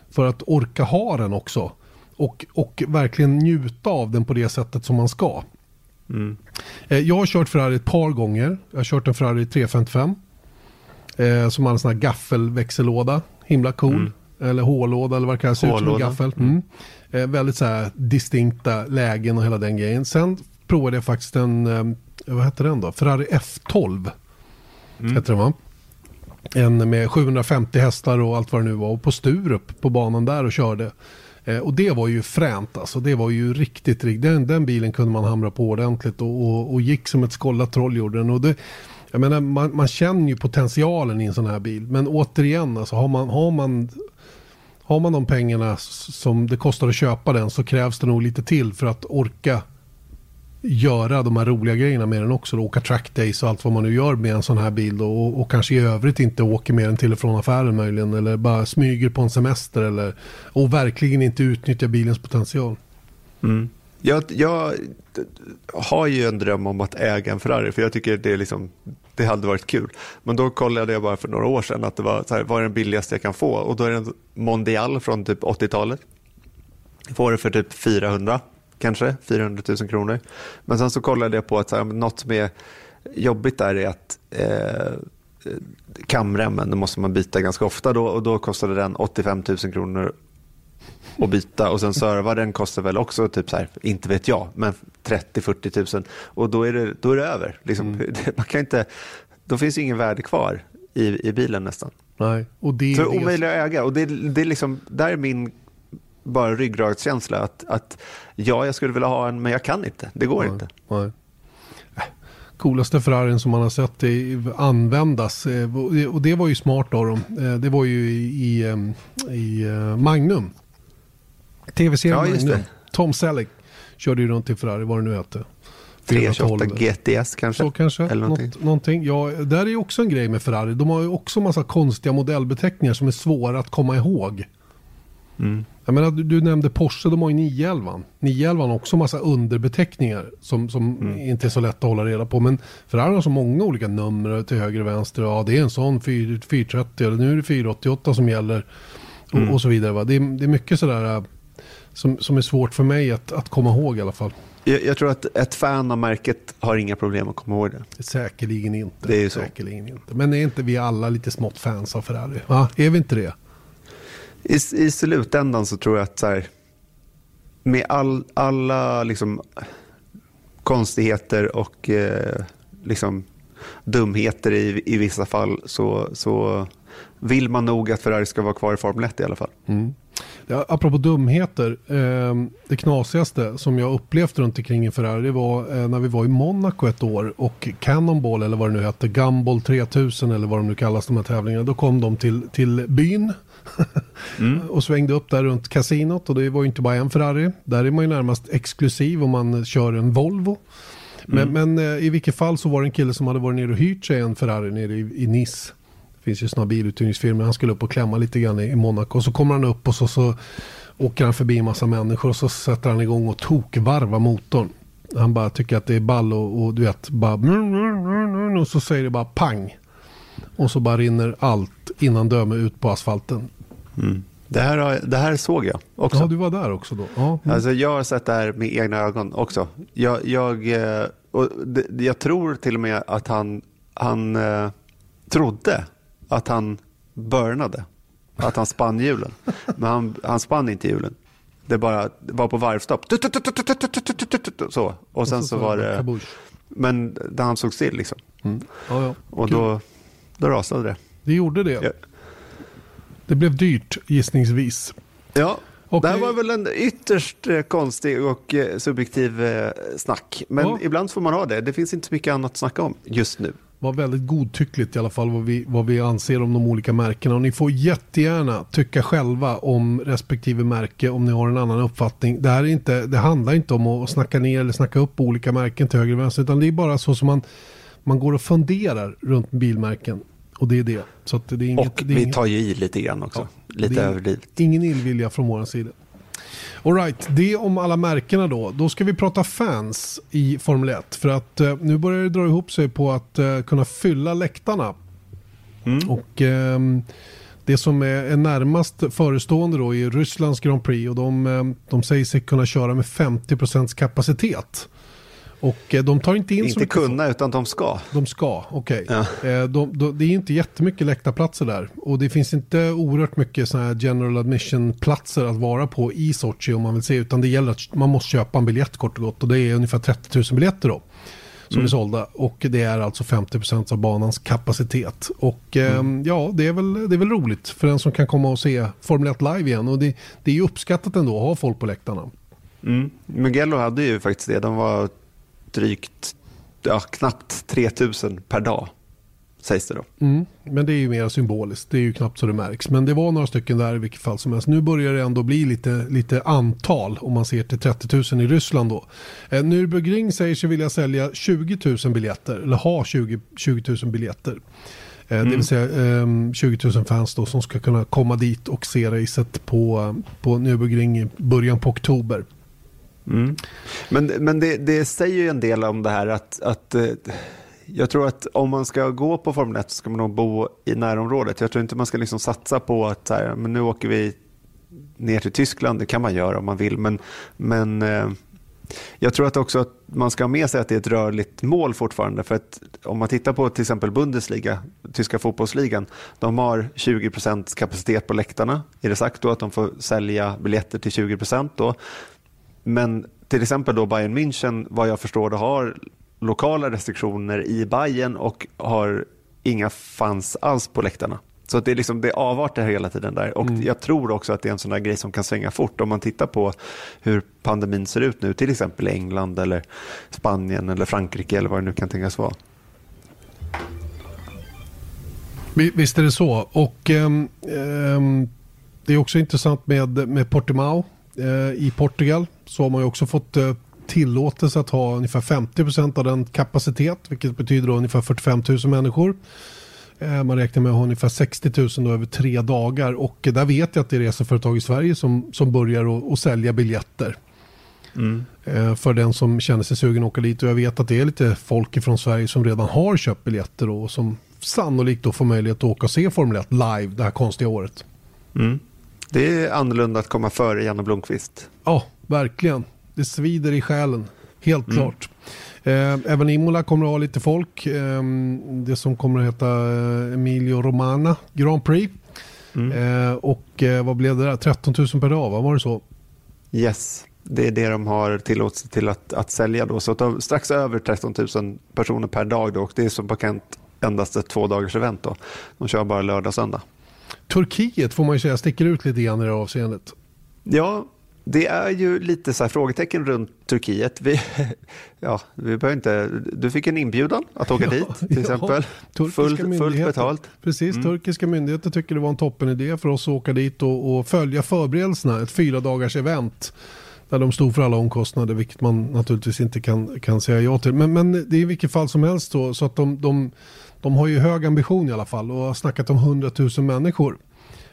[SPEAKER 1] för att orka ha den också. Och, och verkligen njuta av den på det sättet som man ska. Mm. Eh, jag har kört Ferrari ett par gånger. Jag har kört en Ferrari 355. Eh, som har en sån här gaffelväxellåda. Himla cool. Mm. Eller hållåda eller vad det kallas. Ut som en gaffel. Mm. Eh, väldigt så här distinkta lägen och hela den grejen. Sen provade jag faktiskt en eh, vad hette den då? Ferrari F12. Mm. Hette den va? En med 750 hästar och allt vad det nu var. Och på Sturup på banan där och körde. Eh, och det var ju fränt alltså. Det var ju riktigt, riktigt. Den, den bilen kunde man hamra på ordentligt och, och, och gick som ett skållat troll gjorde den. Och det, jag menar, man, man känner ju potentialen i en sån här bil. Men återigen, alltså, har, man, har, man, har man de pengarna som det kostar att köpa den så krävs det nog lite till för att orka göra de här roliga grejerna med den också. Då, åka trackdays och allt vad man nu gör med en sån här bil. Då, och, och kanske i övrigt inte åker med den till och från affären möjligen. Eller bara smyger på en semester. Eller, och verkligen inte utnyttjar bilens potential.
[SPEAKER 2] Mm. Jag, jag har ju en dröm om att äga en Ferrari för jag tycker det, är liksom, det hade varit kul. Men då kollade jag bara för några år sedan att det var så här, vad är den billigaste jag kan få? Och då är det en Mondial från typ 80-talet. Får det för typ 400 kanske, 400 000 kronor. Men sen så kollade jag på att så här, något som är jobbigt där är att eh, kamremmen, den måste man byta ganska ofta då och då kostade den 85 000 kronor att byta och sen serva den kostar väl också typ så här, inte vet jag, men 30-40 000 och då är det, då är det över. Liksom, mm. Man kan inte, då finns ingen värde kvar i, i bilen nästan.
[SPEAKER 1] Nej, och det är
[SPEAKER 2] så omöjligt att äga och det, det är liksom, där är min bara ryggradskänsla att, att ja, jag skulle vilja ha en men jag kan inte, det går
[SPEAKER 1] nej,
[SPEAKER 2] inte.
[SPEAKER 1] Nej coolaste Ferrarin som man har sett användas. Eh, och det var ju smart av dem. Eh, det var ju i, i eh, Magnum. Tv-serien ja, Magnum. Tom Selleck körde ju runt i Ferrari, vad det nu hette.
[SPEAKER 2] 328 GTS kanske?
[SPEAKER 1] Så kanske. Eller någonting. Något, någonting. Ja, där är också en grej med Ferrari. De har ju också massa konstiga modellbeteckningar som är svåra att komma ihåg. Mm. Jag menar, du, du, nämnde Porsche, de har ju 911. 911 har också massa underbeteckningar som, som mm. inte är så lätt att hålla reda på. Men Ferrari har så många olika nummer till höger och vänster. Ja, det är en sån 4, 430 eller nu är det 488 som gäller. Och, mm. och så vidare. Va? Det, är, det är mycket sådär äh, som, som är svårt för mig att, att komma ihåg i alla fall.
[SPEAKER 2] Jag, jag, tror att ett fan av märket har inga problem att komma ihåg det.
[SPEAKER 1] Säkerligen inte.
[SPEAKER 2] Det är så.
[SPEAKER 1] Säkerligen inte. Men är inte vi alla lite smått fans av Ferrari? Va? Är vi inte det?
[SPEAKER 2] I, i slutändan så tror jag att så här, med all, alla liksom, konstigheter och eh, liksom, dumheter i, i vissa fall så, så vill man nog att Ferrari ska vara kvar i Formel 1 i alla fall.
[SPEAKER 1] Mm. Ja, apropå dumheter, eh, det knasigaste som jag upplevt runt omkring i Ferrari var eh, när vi var i Monaco ett år och Cannonball eller vad det nu hette, Gumball 3000 eller vad de nu kallas de här tävlingarna, då kom de till, till byn mm. och svängde upp där runt kasinot och det var ju inte bara en Ferrari. Där är man ju närmast exklusiv om man kör en Volvo. Men, mm. men eh, i vilket fall så var det en kille som hade varit nere och hyrt sig en Ferrari nere i, i Nice. Det finns ju sådana biluthyrningsfirmor. Han skulle upp och klämma lite grann i, i Monaco. Och så kommer han upp och så, så åker han förbi en massa människor och så sätter han igång och tokvarvar motorn. Han bara tycker att det är ball och, och du vet, bara och så säger det bara pang. Och så bara rinner allt innan döme ut på asfalten.
[SPEAKER 2] Mm. Det, här, det här såg jag också.
[SPEAKER 1] Ja, du var där också då? Ja.
[SPEAKER 2] Mm. Alltså, jag har sett det här med egna ögon också. Jag, jag, eh, och det, jag tror till och med att han, han eh, trodde att han börnade. Att han spann hjulen. Men han, han spann inte hjulen. Det bara var på varvstopp. Så. Och sen så var det... Men han såg still liksom.
[SPEAKER 1] Mm. Ja, ja.
[SPEAKER 2] Och då, då rasade det.
[SPEAKER 1] Det gjorde det. Det blev dyrt gissningsvis.
[SPEAKER 2] Ja, och det här var väl en ytterst eh, konstig och eh, subjektiv eh, snack. Men ja. ibland får man ha det. Det finns inte så mycket annat att snacka om just nu.
[SPEAKER 1] Det var väldigt godtyckligt i alla fall vad vi, vad vi anser om de olika märkena. Och ni får jättegärna tycka själva om respektive märke om ni har en annan uppfattning. Det, här är inte, det handlar inte om att snacka ner eller snacka upp olika märken till höger och vänster. Utan det är bara så som man, man går och funderar runt bilmärken. Och det är det. Så det är inget,
[SPEAKER 2] och
[SPEAKER 1] det är
[SPEAKER 2] vi tar ju i lite grann också. Ja, lite överdrivet.
[SPEAKER 1] Ingen illvilja från vår sida. Alright, det om alla märkena då. Då ska vi prata fans i Formel 1. För att eh, nu börjar det dra ihop sig på att eh, kunna fylla läktarna. Mm. Och eh, det som är, är närmast förestående då är Rysslands Grand Prix och de, ehm, de säger sig kunna köra med 50% kapacitet. Och eh, de tar inte in
[SPEAKER 2] inte
[SPEAKER 1] så mycket.
[SPEAKER 2] Inte kunna, utan de ska.
[SPEAKER 1] De ska, okej. Okay. Ja. Eh, de, de, det är inte jättemycket läktarplatser där. Och det finns inte oerhört mycket sådana här general admission-platser att vara på i Sochi om man vill se. Utan det gäller att man måste köpa en biljett kort och gott. Och det är ungefär 30 000 biljetter då. Som mm. är sålda. Och det är alltså 50% av banans kapacitet. Och eh, mm. ja, det är, väl, det är väl roligt för den som kan komma och se Formel 1 live igen. Och det, det är ju uppskattat ändå att ha folk på läktarna.
[SPEAKER 2] Mm. Mugello hade ju faktiskt det. De var drygt, ja, knappt 3000 per dag sägs det då.
[SPEAKER 1] Mm, men det är ju mer symboliskt, det är ju knappt så det märks. Men det var några stycken där i vilket fall som helst. Nu börjar det ändå bli lite, lite antal om man ser till 30 000 i Ryssland då. Eh, Nürburgring säger sig vilja sälja 20 000 biljetter, eller ha 20, 20 000 biljetter. Eh, Det
[SPEAKER 2] Mm.
[SPEAKER 1] vill säga eh, 20 000 fans då som ska kunna komma dit och se racet på, på Nürburgring i början på oktober.
[SPEAKER 2] Mm. Men, men det, det säger ju en del om det här att, att eh, jag tror att om man ska gå på Formel 1 så ska man nog bo i närområdet. Jag tror inte man ska liksom satsa på att så här, men nu åker vi ner till Tyskland. Det kan man göra om man vill. Men, men eh, jag tror att också att man ska ha med sig att det är ett rörligt mål fortfarande. För att om man tittar på till exempel Bundesliga, tyska fotbollsligan, de har 20% kapacitet på läktarna. Är det sagt då att de får sälja biljetter till 20 då? Men till exempel då Bayern München, vad jag förstår, det har lokala restriktioner i Bayern och har inga fans alls på läktarna. Så det, är liksom, det avartar hela tiden där. Och jag tror också att det är en sån där grej som kan svänga fort. Om man tittar på hur pandemin ser ut nu, till exempel i England eller Spanien eller Frankrike eller vad det nu kan tänkas vara.
[SPEAKER 1] Vi- Visst är det så. Och ehm, det är också intressant med, med Portimao eh, i Portugal. Så har man ju också fått eh, tillåtelse att ha ungefär 50% av den kapacitet. Vilket betyder ungefär 45 000 människor. Eh, man räknar med att ha ungefär 60 000 då över tre dagar. Och eh, där vet jag att det är reseföretag i Sverige som, som börjar att- sälja biljetter. Eh, för den som känner sig sugen att åka dit. Och jag vet att det är lite folk från Sverige som redan har köpt biljetter och som sannolikt då får möjlighet att åka och se Formel 1 live det här konstiga året.
[SPEAKER 2] Mm. Det är annorlunda att komma före Janne Blomqvist.
[SPEAKER 1] Ja, verkligen. Det svider i själen. Helt klart. Eh, även Imola kommer att ha lite folk. Eh, det som kommer att heta eh, Emilio Romana Grand Prix. Eh, och eh, vad blev det där? 13 000 per dag, va? var det så?
[SPEAKER 2] Yes, det är det de har tillåtelse till att, att sälja då. Så de, strax över 13 000 personer per dag då. Och det är som bekant endast ett två dagars event då. De kör bara lördag och söndag.
[SPEAKER 1] Turkiet får man ju säga sticker ut lite grann i det här avseendet.
[SPEAKER 2] Ja, det är ju lite så här frågetecken runt Turkiet. Vi, ja, vi behöver inte, du fick en inbjudan att åka dit till
[SPEAKER 1] Ja,
[SPEAKER 2] exempel.
[SPEAKER 1] turkiska
[SPEAKER 2] Fullt, betalt.
[SPEAKER 1] Precis, turkiska myndigheter tycker det var en toppen idé för oss att åka dit och, och följa förberedelserna. Ett fyra dagars event där de stod för alla omkostnader, vilket man naturligtvis inte kan, kan säga ja till. Men, men det är i vilket fall som helst så, så att de, de, de har ju hög ambition i alla fall och har snackat om 100 000 människor.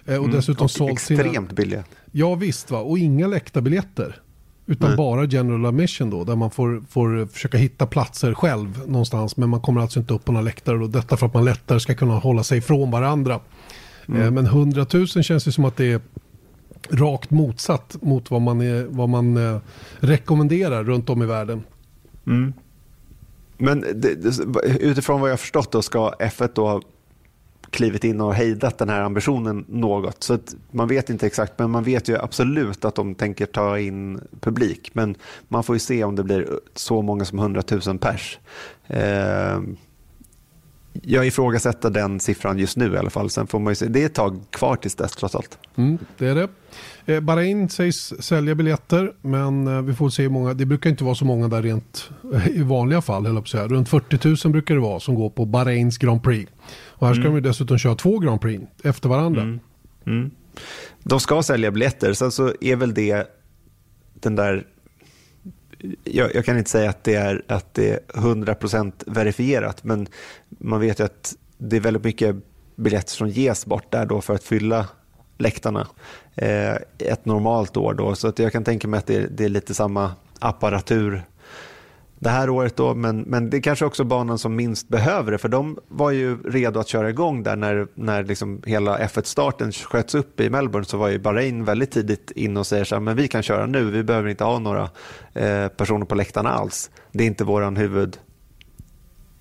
[SPEAKER 1] Eh, och
[SPEAKER 2] Mm,
[SPEAKER 1] dessutom
[SPEAKER 2] och
[SPEAKER 1] sålt
[SPEAKER 2] extremt
[SPEAKER 1] sina...
[SPEAKER 2] billiga.
[SPEAKER 1] Ja visst va, och inga läktarbiljetter. Utan
[SPEAKER 2] Nej.
[SPEAKER 1] bara general admission då, där man får, får försöka hitta platser själv någonstans. Men man kommer alltså inte upp på några läktare då. Detta för att man lättare ska kunna hålla sig från varandra.
[SPEAKER 2] Mm.
[SPEAKER 1] Eh, men 100 000 känns ju som att det är rakt motsatt mot vad man, är, vad man eh, rekommenderar runt om i världen.
[SPEAKER 2] Mm. Men det, det, utifrån vad jag förstått då ska F1 då ha klivit in och hejdat den här ambitionen något. Så att man vet inte exakt, men man vet ju absolut att de tänker ta in publik. Men man får ju se om det blir så många som 100 000 pers. Eh, jag ifrågasätter den siffran just nu i alla fall. Sen får man se. Det är ett tag kvar tills dess trots allt.
[SPEAKER 1] Mm, det är det. Eh, Bahrain sägs sälja biljetter, men eh, vi får se hur många. Det brukar inte vara så många där rent eh, i vanliga fall, höll jag. Runt 40 000 brukar det vara som går på Bahrains Grand Prix. Och här ska
[SPEAKER 2] Mm.
[SPEAKER 1] de ju dessutom köra två Grand Prix efter varandra.
[SPEAKER 2] Mm. Mm. De ska sälja biljetter, sen så är väl det den där jag, jag kan inte säga att det är, att det är 100% verifierat, men man vet ju att det är väldigt mycket biljetter som ges bort där då för att fylla läktarna eh, ett normalt år. Då. Så att jag kan tänka mig att det, det är lite samma apparatur det här året då, men, men det är kanske också banan som minst behöver det, för de var ju redo att köra igång där när, när liksom hela F1-starten sköts upp i Melbourne så var ju Bahrain väldigt tidigt in och säger så här, men vi kan köra nu, vi behöver inte ha några eh, personer på läktarna alls. Det är inte våran huvud,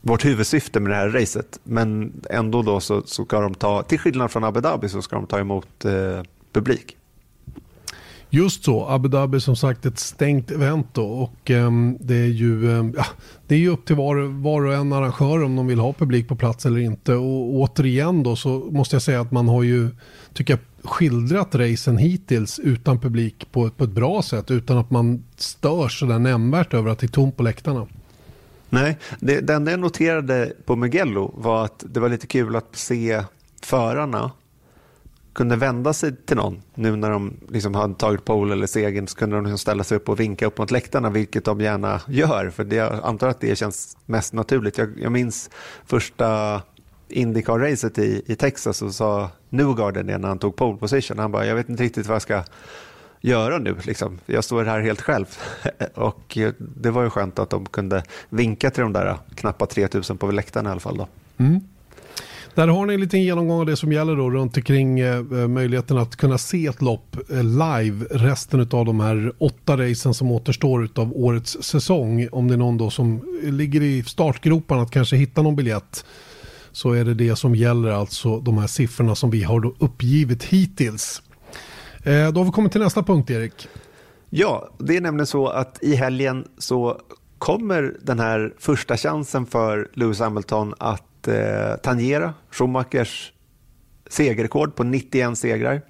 [SPEAKER 2] vårt huvudsyfte med det här racet, men ändå då så, så ska de ta, till skillnad från Abu Dhabi så ska de ta emot eh, publik.
[SPEAKER 1] Just så, Abu Dhabi är som sagt ett stängt event då. Och ehm, det är ju ehm, ja, det är ju upp till var, var och en arrangör om de vill ha publik på plats eller inte. Och återigen då så måste jag säga att man har ju tycker jag skildrat racen hittills utan publik på, på ett bra sätt. Utan att man stör sådär nämnvärt över att det är tomt på läktarna.
[SPEAKER 2] Nej, det, det enda jag noterade på Mugello var att det var lite kul att se förarna kunde vända sig till någon. Nu när de liksom hade tagit pole eller segern så kunde de liksom ställa sig upp och vinka upp mot läktarna, vilket de gärna gör. För det, jag antar att det känns mest naturligt. Jag, jag minns första Indycar-racet i, i Texas och sa Newgarden när han tog pole position. Han bara, jag vet inte riktigt vad jag ska göra nu. Liksom. Jag står här helt själv. och det var ju skönt att de kunde vinka till de där knappa 3000 på läktarna i alla fall. Då.
[SPEAKER 1] Mm. Där har ni en liten genomgång av det som gäller då runt omkring eh, eh möjligheten att kunna se ett lopp eh, live resten av de här åtta racen som återstår av årets säsong. Om det är någon då som ligger i startgroparna att kanske hitta någon biljett så är det det som gäller alltså de här siffrorna som vi har då uppgivit hittills. Eh, då har vi kommit till nästa punkt Erik.
[SPEAKER 2] Ja, det är nämligen så att i helgen så kommer den här första chansen för Lewis Hamilton att eh, tangera Schumachers segerrekord på 91 segrar.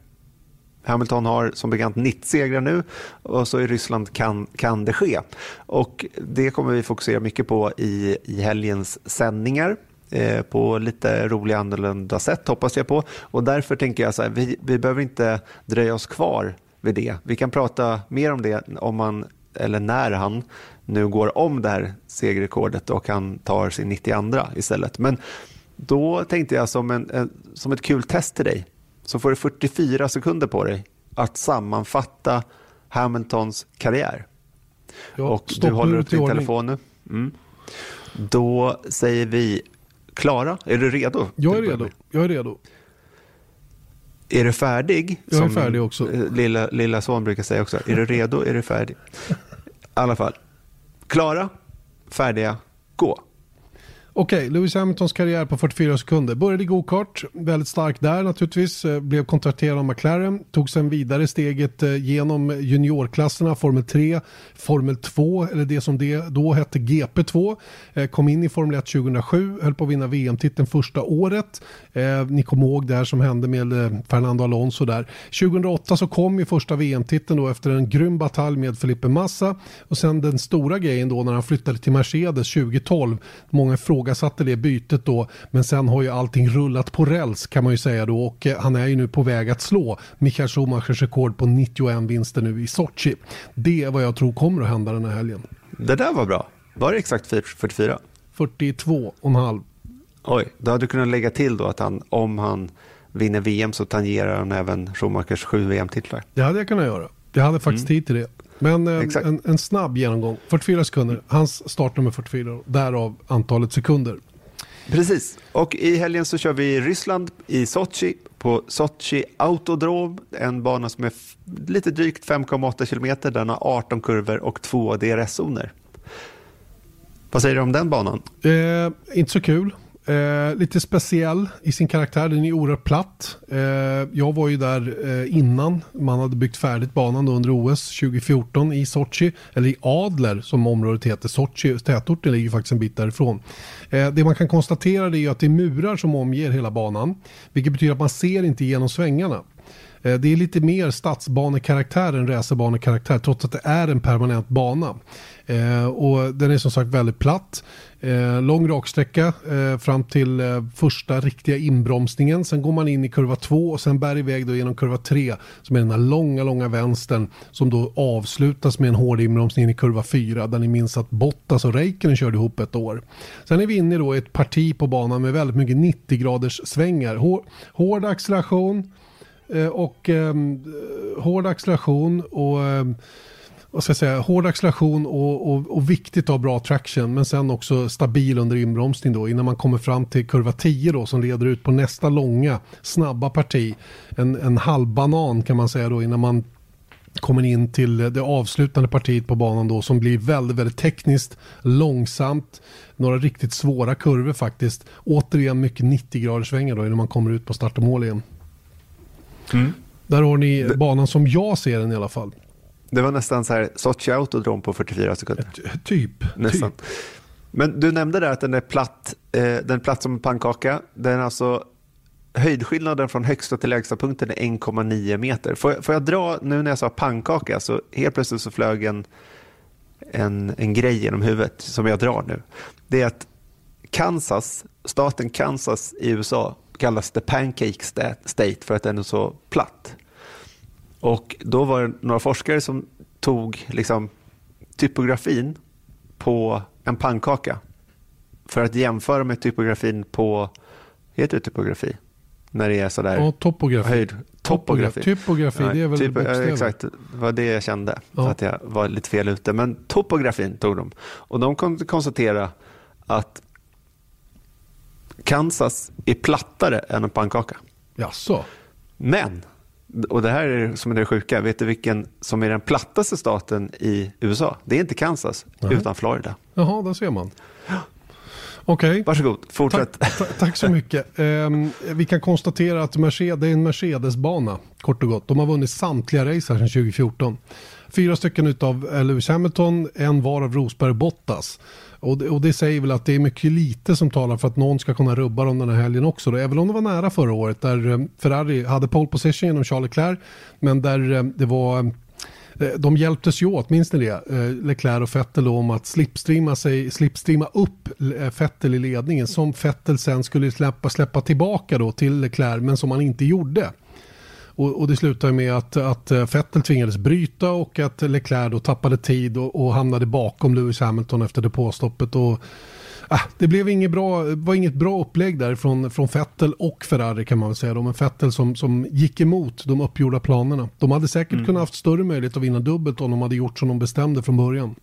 [SPEAKER 2] Hamilton har som bekant 90 segrar nu och så i Ryssland kan, kan det ske. Och det kommer vi fokusera mycket på i, i helgens sändningar eh, på lite roliga annorlunda sätt hoppas jag på. Och därför tänker jag så här, vi, vi behöver inte dröja oss kvar vid det. Vi kan prata mer om det om man, eller när han nu går om det här segerrekordet och han tar sin 92 istället. Men då tänkte jag som, en, en, som ett kul test till dig så får du 44 sekunder på dig att sammanfatta Hamiltons karriär. Ja, och du håller upp din telefon nu. Mm. Då säger vi Klara, är du redo?
[SPEAKER 1] Jag är redo. Jag är redo.
[SPEAKER 2] Är du färdig?
[SPEAKER 1] Jag är färdig också.
[SPEAKER 2] Lilla, lilla son brukar säga också. Är du redo? Är du färdig? I alla fall. Klara, färdiga, gå.
[SPEAKER 1] Okej, okay, Lewis Hamiltons karriär på 44 sekunder. Började i gokart, väldigt stark där naturligtvis. Eh, blev kontrakterad av McLaren. Tog sen vidare steget eh, genom juniorklasserna, Formel 3, Formel 2, eller det som det då hette GP2. Eh, kom in i Formel 1 2007, höll på att vinna VM-titeln första året. Ni kommer ihåg det här som hände med Fernando Alonso där. 2008 så kom ju första VM-titeln då efter en grym batalj med Felipe Massa. Och sen den stora grejen då när han flyttade till Mercedes 2012. Många frågor ifrågasatte det bytet då. Men sen har ju allting rullat på räls kan man ju säga då. Och eh, han är ju nu på väg att slå Michael Schumachers rekord på 91 vinster nu i Sochi. Det är vad jag tror kommer att hända den här helgen.
[SPEAKER 2] Det där var bra. Var det exakt 44?
[SPEAKER 1] 42,5.
[SPEAKER 2] Oj, då hade du kunnat lägga till då att han, om han vinner VM så tangerar han även Schumachers sju VM-titlar.
[SPEAKER 1] Det hade jag kunnat göra. Jag hade faktiskt mm. tid till det. Men eh, en, en, snabb genomgång. 44 sekunder. Hans startnummer 44. Därav antalet sekunder.
[SPEAKER 2] Precis. Och i helgen så kör vi i Ryssland i Sochi på Sochi Autodrom. En bana som är lite drygt 5,8 kilometer. Den har 18 kurvor och två DRS-zoner. Vad säger du om den banan?
[SPEAKER 1] Eh, inte så kul. Eh, lite speciell i sin karaktär, den är oerhört platt. Eh, jag var ju där eh, innan man hade byggt färdigt banan under OS 2014 i Sochi, eller i Adler som området heter. Sochi, tätorten ligger faktiskt en bit därifrån. Eh, det man kan konstatera är att det är murar som omger hela banan, vilket betyder att man ser inte genom svängarna. Eh, det är lite mer stadsbanekaraktär än racerbanekaraktär trots att det är en permanent bana. Eh, och den är som sagt väldigt platt. Eh, lång raksträcka eh, fram till eh, första riktiga inbromsningen. Sen går man in i kurva 2 och sen bär iväg då genom kurva 3 som är den här långa, långa vänstern som då avslutas med en hård inbromsning i kurva 4 där ni minns att Bottas och Räikkönen körde ihop ett år. Sen är vi inne då i ett parti på banan med väldigt mycket 90 graders svängar. Hår, hård acceleration Eh, och eh, hård acceleration och ehm, vad ska jag säga, hård acceleration och, och, och viktigt att ha bra traction men sen också stabil under inbromsning då innan man kommer fram till kurva 10 då som leder ut på nästa långa snabba parti. En, en halv banan kan man säga då innan man kommer in till det avslutande partiet på banan då som blir väldigt, väldigt tekniskt, långsamt, några riktigt svåra kurvor faktiskt. Återigen mycket 90 graders svängar då innan man kommer ut på start och mål igen. Mm. Där har ni banan som jag ser den i alla fall.
[SPEAKER 2] Det var nästan så här Sochi Autodrom på 44 sekunder.
[SPEAKER 1] Typ.
[SPEAKER 2] Nästan. Typ. Men du nämnde där att den är platt, eh, den är platt som en pannkaka. Den är alltså höjdskillnaden från högsta till lägsta punkten är 1,9 meter. Får jag, får jag dra, nu när jag sa pannkaka, så helt plötsligt så flög en en, en grej genom huvudet som jag drar nu. Det är att Kansas, staten Kansas i USA kallas the pancake state för att den är så platt. Och då var det några forskare som tog liksom, typografin på en pannkaka för att jämföra med typografin på, heter det typografi? När det är sådär
[SPEAKER 1] ja, topografi.
[SPEAKER 2] höjd. Topografi.
[SPEAKER 1] Typografi, det är väl
[SPEAKER 2] typ,
[SPEAKER 1] bokstäver.
[SPEAKER 2] Exakt, det var det jag kände.
[SPEAKER 1] Ja.
[SPEAKER 2] Att jag var lite fel ute. Men topografin tog de. Och de kunde konstatera att Kansas är plattare än en pannkaka.
[SPEAKER 1] Jaså?
[SPEAKER 2] Men, och det här är som är det sjuka, vet du vilken som är den plattaste staten i USA? Det är inte Kansas,
[SPEAKER 1] Nej.
[SPEAKER 2] utan Florida.
[SPEAKER 1] Jaha, där ser man. Okej.
[SPEAKER 2] Varsågod, fortsätt.
[SPEAKER 1] Tack, ta- tack så mycket. Ehm, vi kan konstatera att Mercedes, det är en Mercedes-bana, kort och gott. De har vunnit samtliga race här sedan 2014. Fyra stycken eh, Lewis Hamilton, en var av Rosberg Bottas. Och det, och det säger väl att det är mycket lite som talar för att någon ska kunna rubba dem den här helgen också. Då. Även om det var nära förra året där eh, Ferrari hade pole position genom Charles Leclerc. Men där eh, det var eh, de hjälptes ju åt, minns ni det? Leclerc och Vettel om att slipstreama, sig, slipstreama upp Vettel i ledningen som Vettel sen skulle släppa, släppa tillbaka då till Leclerc men som han inte gjorde. Och, och det slutade med att, att eh, Vettel tvingades bryta och att Leclerc då tappade tid och, och hamnade bakom Lewis Hamilton efter depåstoppet. Och, ah, det blev inget bra, var inget bra upplägg där från, från Vettel och Ferrari kan man säga. Då. Men Vettel som, som gick emot de uppgjorda planerna. De hade säkert
[SPEAKER 2] Mm.
[SPEAKER 1] kunnat haft större möjlighet att vinna dubbelt om de hade gjort som de bestämde från början.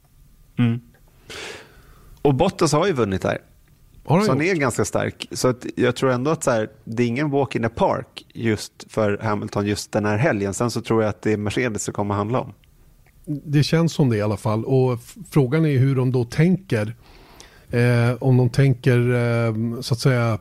[SPEAKER 2] Och Bottas har ju vunnit här.
[SPEAKER 1] Har han
[SPEAKER 2] så han
[SPEAKER 1] gjort?
[SPEAKER 2] är ganska stark. Så att jag tror ändå att så här, det är ingen walk in the park just för Hamilton just den här helgen. Sen så tror jag att det är Mercedes som kommer att handla om.
[SPEAKER 1] Det känns som det i alla fall. Och frågan är hur de då tänker. Eh, om de tänker eh, så att säga.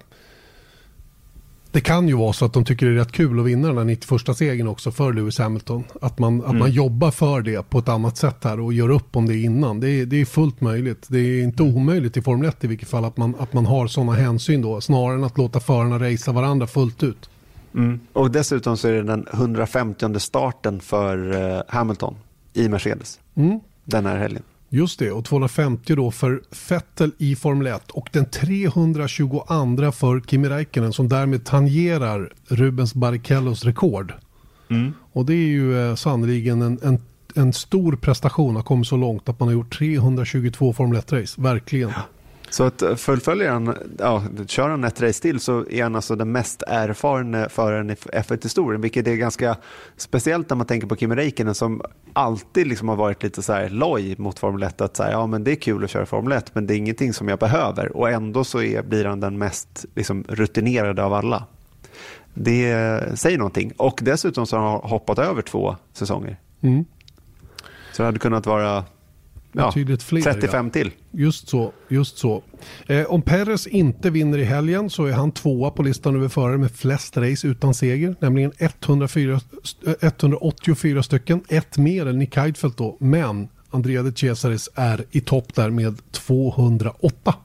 [SPEAKER 1] Det kan ju vara så att de tycker det är rätt kul att vinna den här 91 segern också för Lewis Hamilton. Att man, att man jobbar för det på ett annat sätt här och gör upp om det innan. Det är, det är fullt möjligt. Det är inte omöjligt i Formel 1 i vilket fall att man, att man har sådana hänsyn då. Snarare än att låta förarna racea varandra fullt ut.
[SPEAKER 2] Och dessutom så är det den 150 starten för eh, Hamilton i Mercedes
[SPEAKER 1] Mm.
[SPEAKER 2] den här helgen.
[SPEAKER 1] Just det, och 250 då för Vettel i Formel 1 och den 322 för Kimi Räikkönen som därmed tangerar Rubens Barrichellos rekord. Och det är ju eh, sannoliken en, en, en stor prestation att komma så långt att man har gjort 322 Formel 1-race, verkligen.
[SPEAKER 2] Så att eh, fullföljer han, ja, kör han ett race till så är han alltså den mest erfarna föraren i F1-historien, vilket är ganska speciellt när man tänker på Kimi Räikkönen som alltid liksom har varit lite så här loj mot Formel 1. Att säga, ja men det är kul att köra Formel 1, men det är ingenting som jag behöver. Och ändå så är, blir han den mest liksom, rutinerade av alla. Det säger någonting. Och dessutom så har han hoppat över två säsonger.
[SPEAKER 1] Mm.
[SPEAKER 2] Så det hade kunnat vara ja,
[SPEAKER 1] Betydligt fler,
[SPEAKER 2] 35
[SPEAKER 1] ja.
[SPEAKER 2] till.
[SPEAKER 1] Just så, just så. Eh, om Perez inte vinner i helgen så är han tvåa på listan över förare med flest race utan seger, nämligen 104, eh, 184 stycken, ett mer än Nick Heidfeld då, men Andrea de Cesaris är i topp där med 208.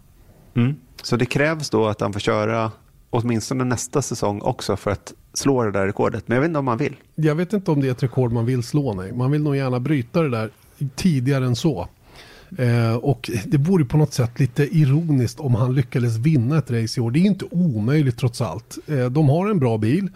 [SPEAKER 2] Så det krävs då att han får köra åtminstone nästa säsong också för att slå det där rekordet. Men jag vet inte om han vill.
[SPEAKER 1] Jag vet inte om det är ett rekord man vill slå, nej. Man vill nog gärna bryta det där tidigare än så. Eh, och det vore på något sätt lite ironiskt om han lyckades vinna ett race i år. Det är inte omöjligt trots allt. Eh, de har en bra bil.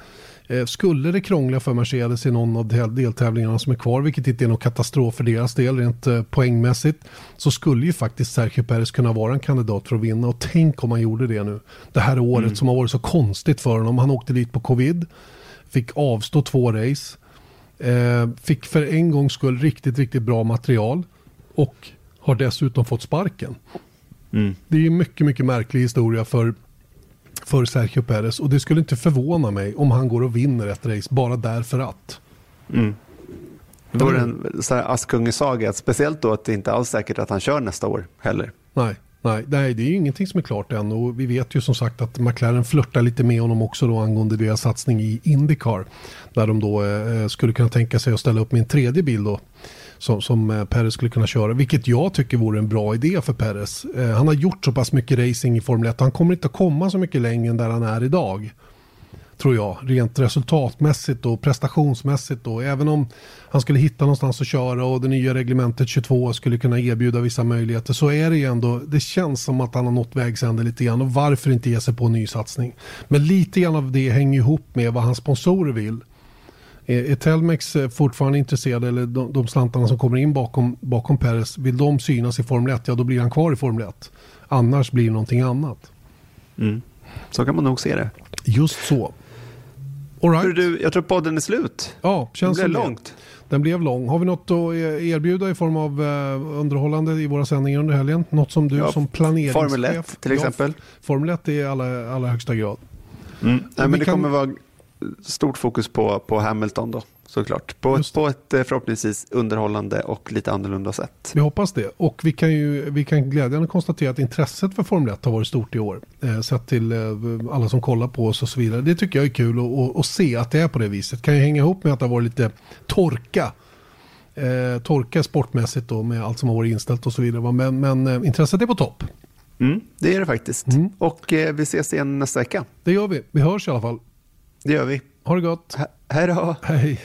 [SPEAKER 1] Eh, skulle det krångla för Mercedes i någon av del- deltävlingarna som är kvar, vilket inte är någon katastrof för deras del rent eh, poängmässigt, så skulle ju faktiskt Sergio Perez kunna vara en kandidat för att vinna. Och tänk om han gjorde det nu. Det här året som har varit så konstigt för honom. Han åkte dit på covid, fick avstå två race, eh, fick för en gångs skull riktigt, riktigt bra material och har dessutom fått sparken. Det är mycket, mycket märklig historia för, för Sergio Perez och det skulle inte förvåna mig om han går och vinner ett race bara därför att.
[SPEAKER 2] Det vore en så här Askungesaga, speciellt då att det inte alls är säkert att han kör nästa år heller.
[SPEAKER 1] Nej, nej, nej, det är ju ingenting som är klart än och vi vet ju som sagt att McLaren flörtar lite med honom också då angående deras satsning i Indycar. Där de då eh, skulle kunna tänka sig att ställa upp med en tredje bil då. Som, som eh, Perez skulle kunna köra, vilket jag tycker vore en bra idé för Perez. Eh, han har gjort så pass mycket racing i Formel 1 och han kommer inte att komma så mycket längre än där han är idag. tror jag. Rent resultatmässigt och prestationsmässigt. Och även om han skulle hitta någonstans att köra och det nya reglementet 22 skulle kunna erbjuda vissa möjligheter så är det ju ändå, det känns som att han har nått vägs ände lite grann och varför inte ge sig på en ny satsning. Men lite grann av det hänger ihop med vad hans sponsorer vill. Är Telmex eh, fortfarande intresserade eller de, de slantarna som kommer in bakom, bakom Perez, vill de synas i Formel 1, ja då blir han kvar i Formel 1. Annars blir det någonting annat.
[SPEAKER 2] Mm. Så kan man nog se det.
[SPEAKER 1] Just så. All right.
[SPEAKER 2] du, jag tror podden är slut.
[SPEAKER 1] Ja, känns
[SPEAKER 2] det blev
[SPEAKER 1] som
[SPEAKER 2] långt.
[SPEAKER 1] Den blev lång. Har vi något att e- erbjuda i form av uh, underhållande i våra sändningar under helgen? Något som du
[SPEAKER 2] Ja,
[SPEAKER 1] som planeringschef?
[SPEAKER 2] Formel 1 till exempel.
[SPEAKER 1] Ja, Formel 1 i allra, allra högsta grad.
[SPEAKER 2] Mm. Nej, men det
[SPEAKER 1] kan-
[SPEAKER 2] kommer vara stort fokus på, på Hamilton då, såklart. På, på ett eh, förhoppningsvis underhållande och lite annorlunda sätt.
[SPEAKER 1] Vi hoppas det. Och vi kan ju vi kan glädjande konstatera att intresset för Formel 1 har varit stort i år. Eh, sett till eh, alla som kollar på oss och så vidare. Det tycker jag är kul att, se att det är på det viset. Kan ju hänga ihop med att det har varit lite torka. Eh, torka sportmässigt då med allt som har varit inställt och så vidare. Men, men eh, intresset är på topp.
[SPEAKER 2] Mm, det är det faktiskt. Och eh, vi ses igen nästa vecka.
[SPEAKER 1] Det gör vi. Vi hörs i alla fall.
[SPEAKER 2] Det gör vi.
[SPEAKER 1] Ha det gott.
[SPEAKER 2] He hej då.
[SPEAKER 1] Hej.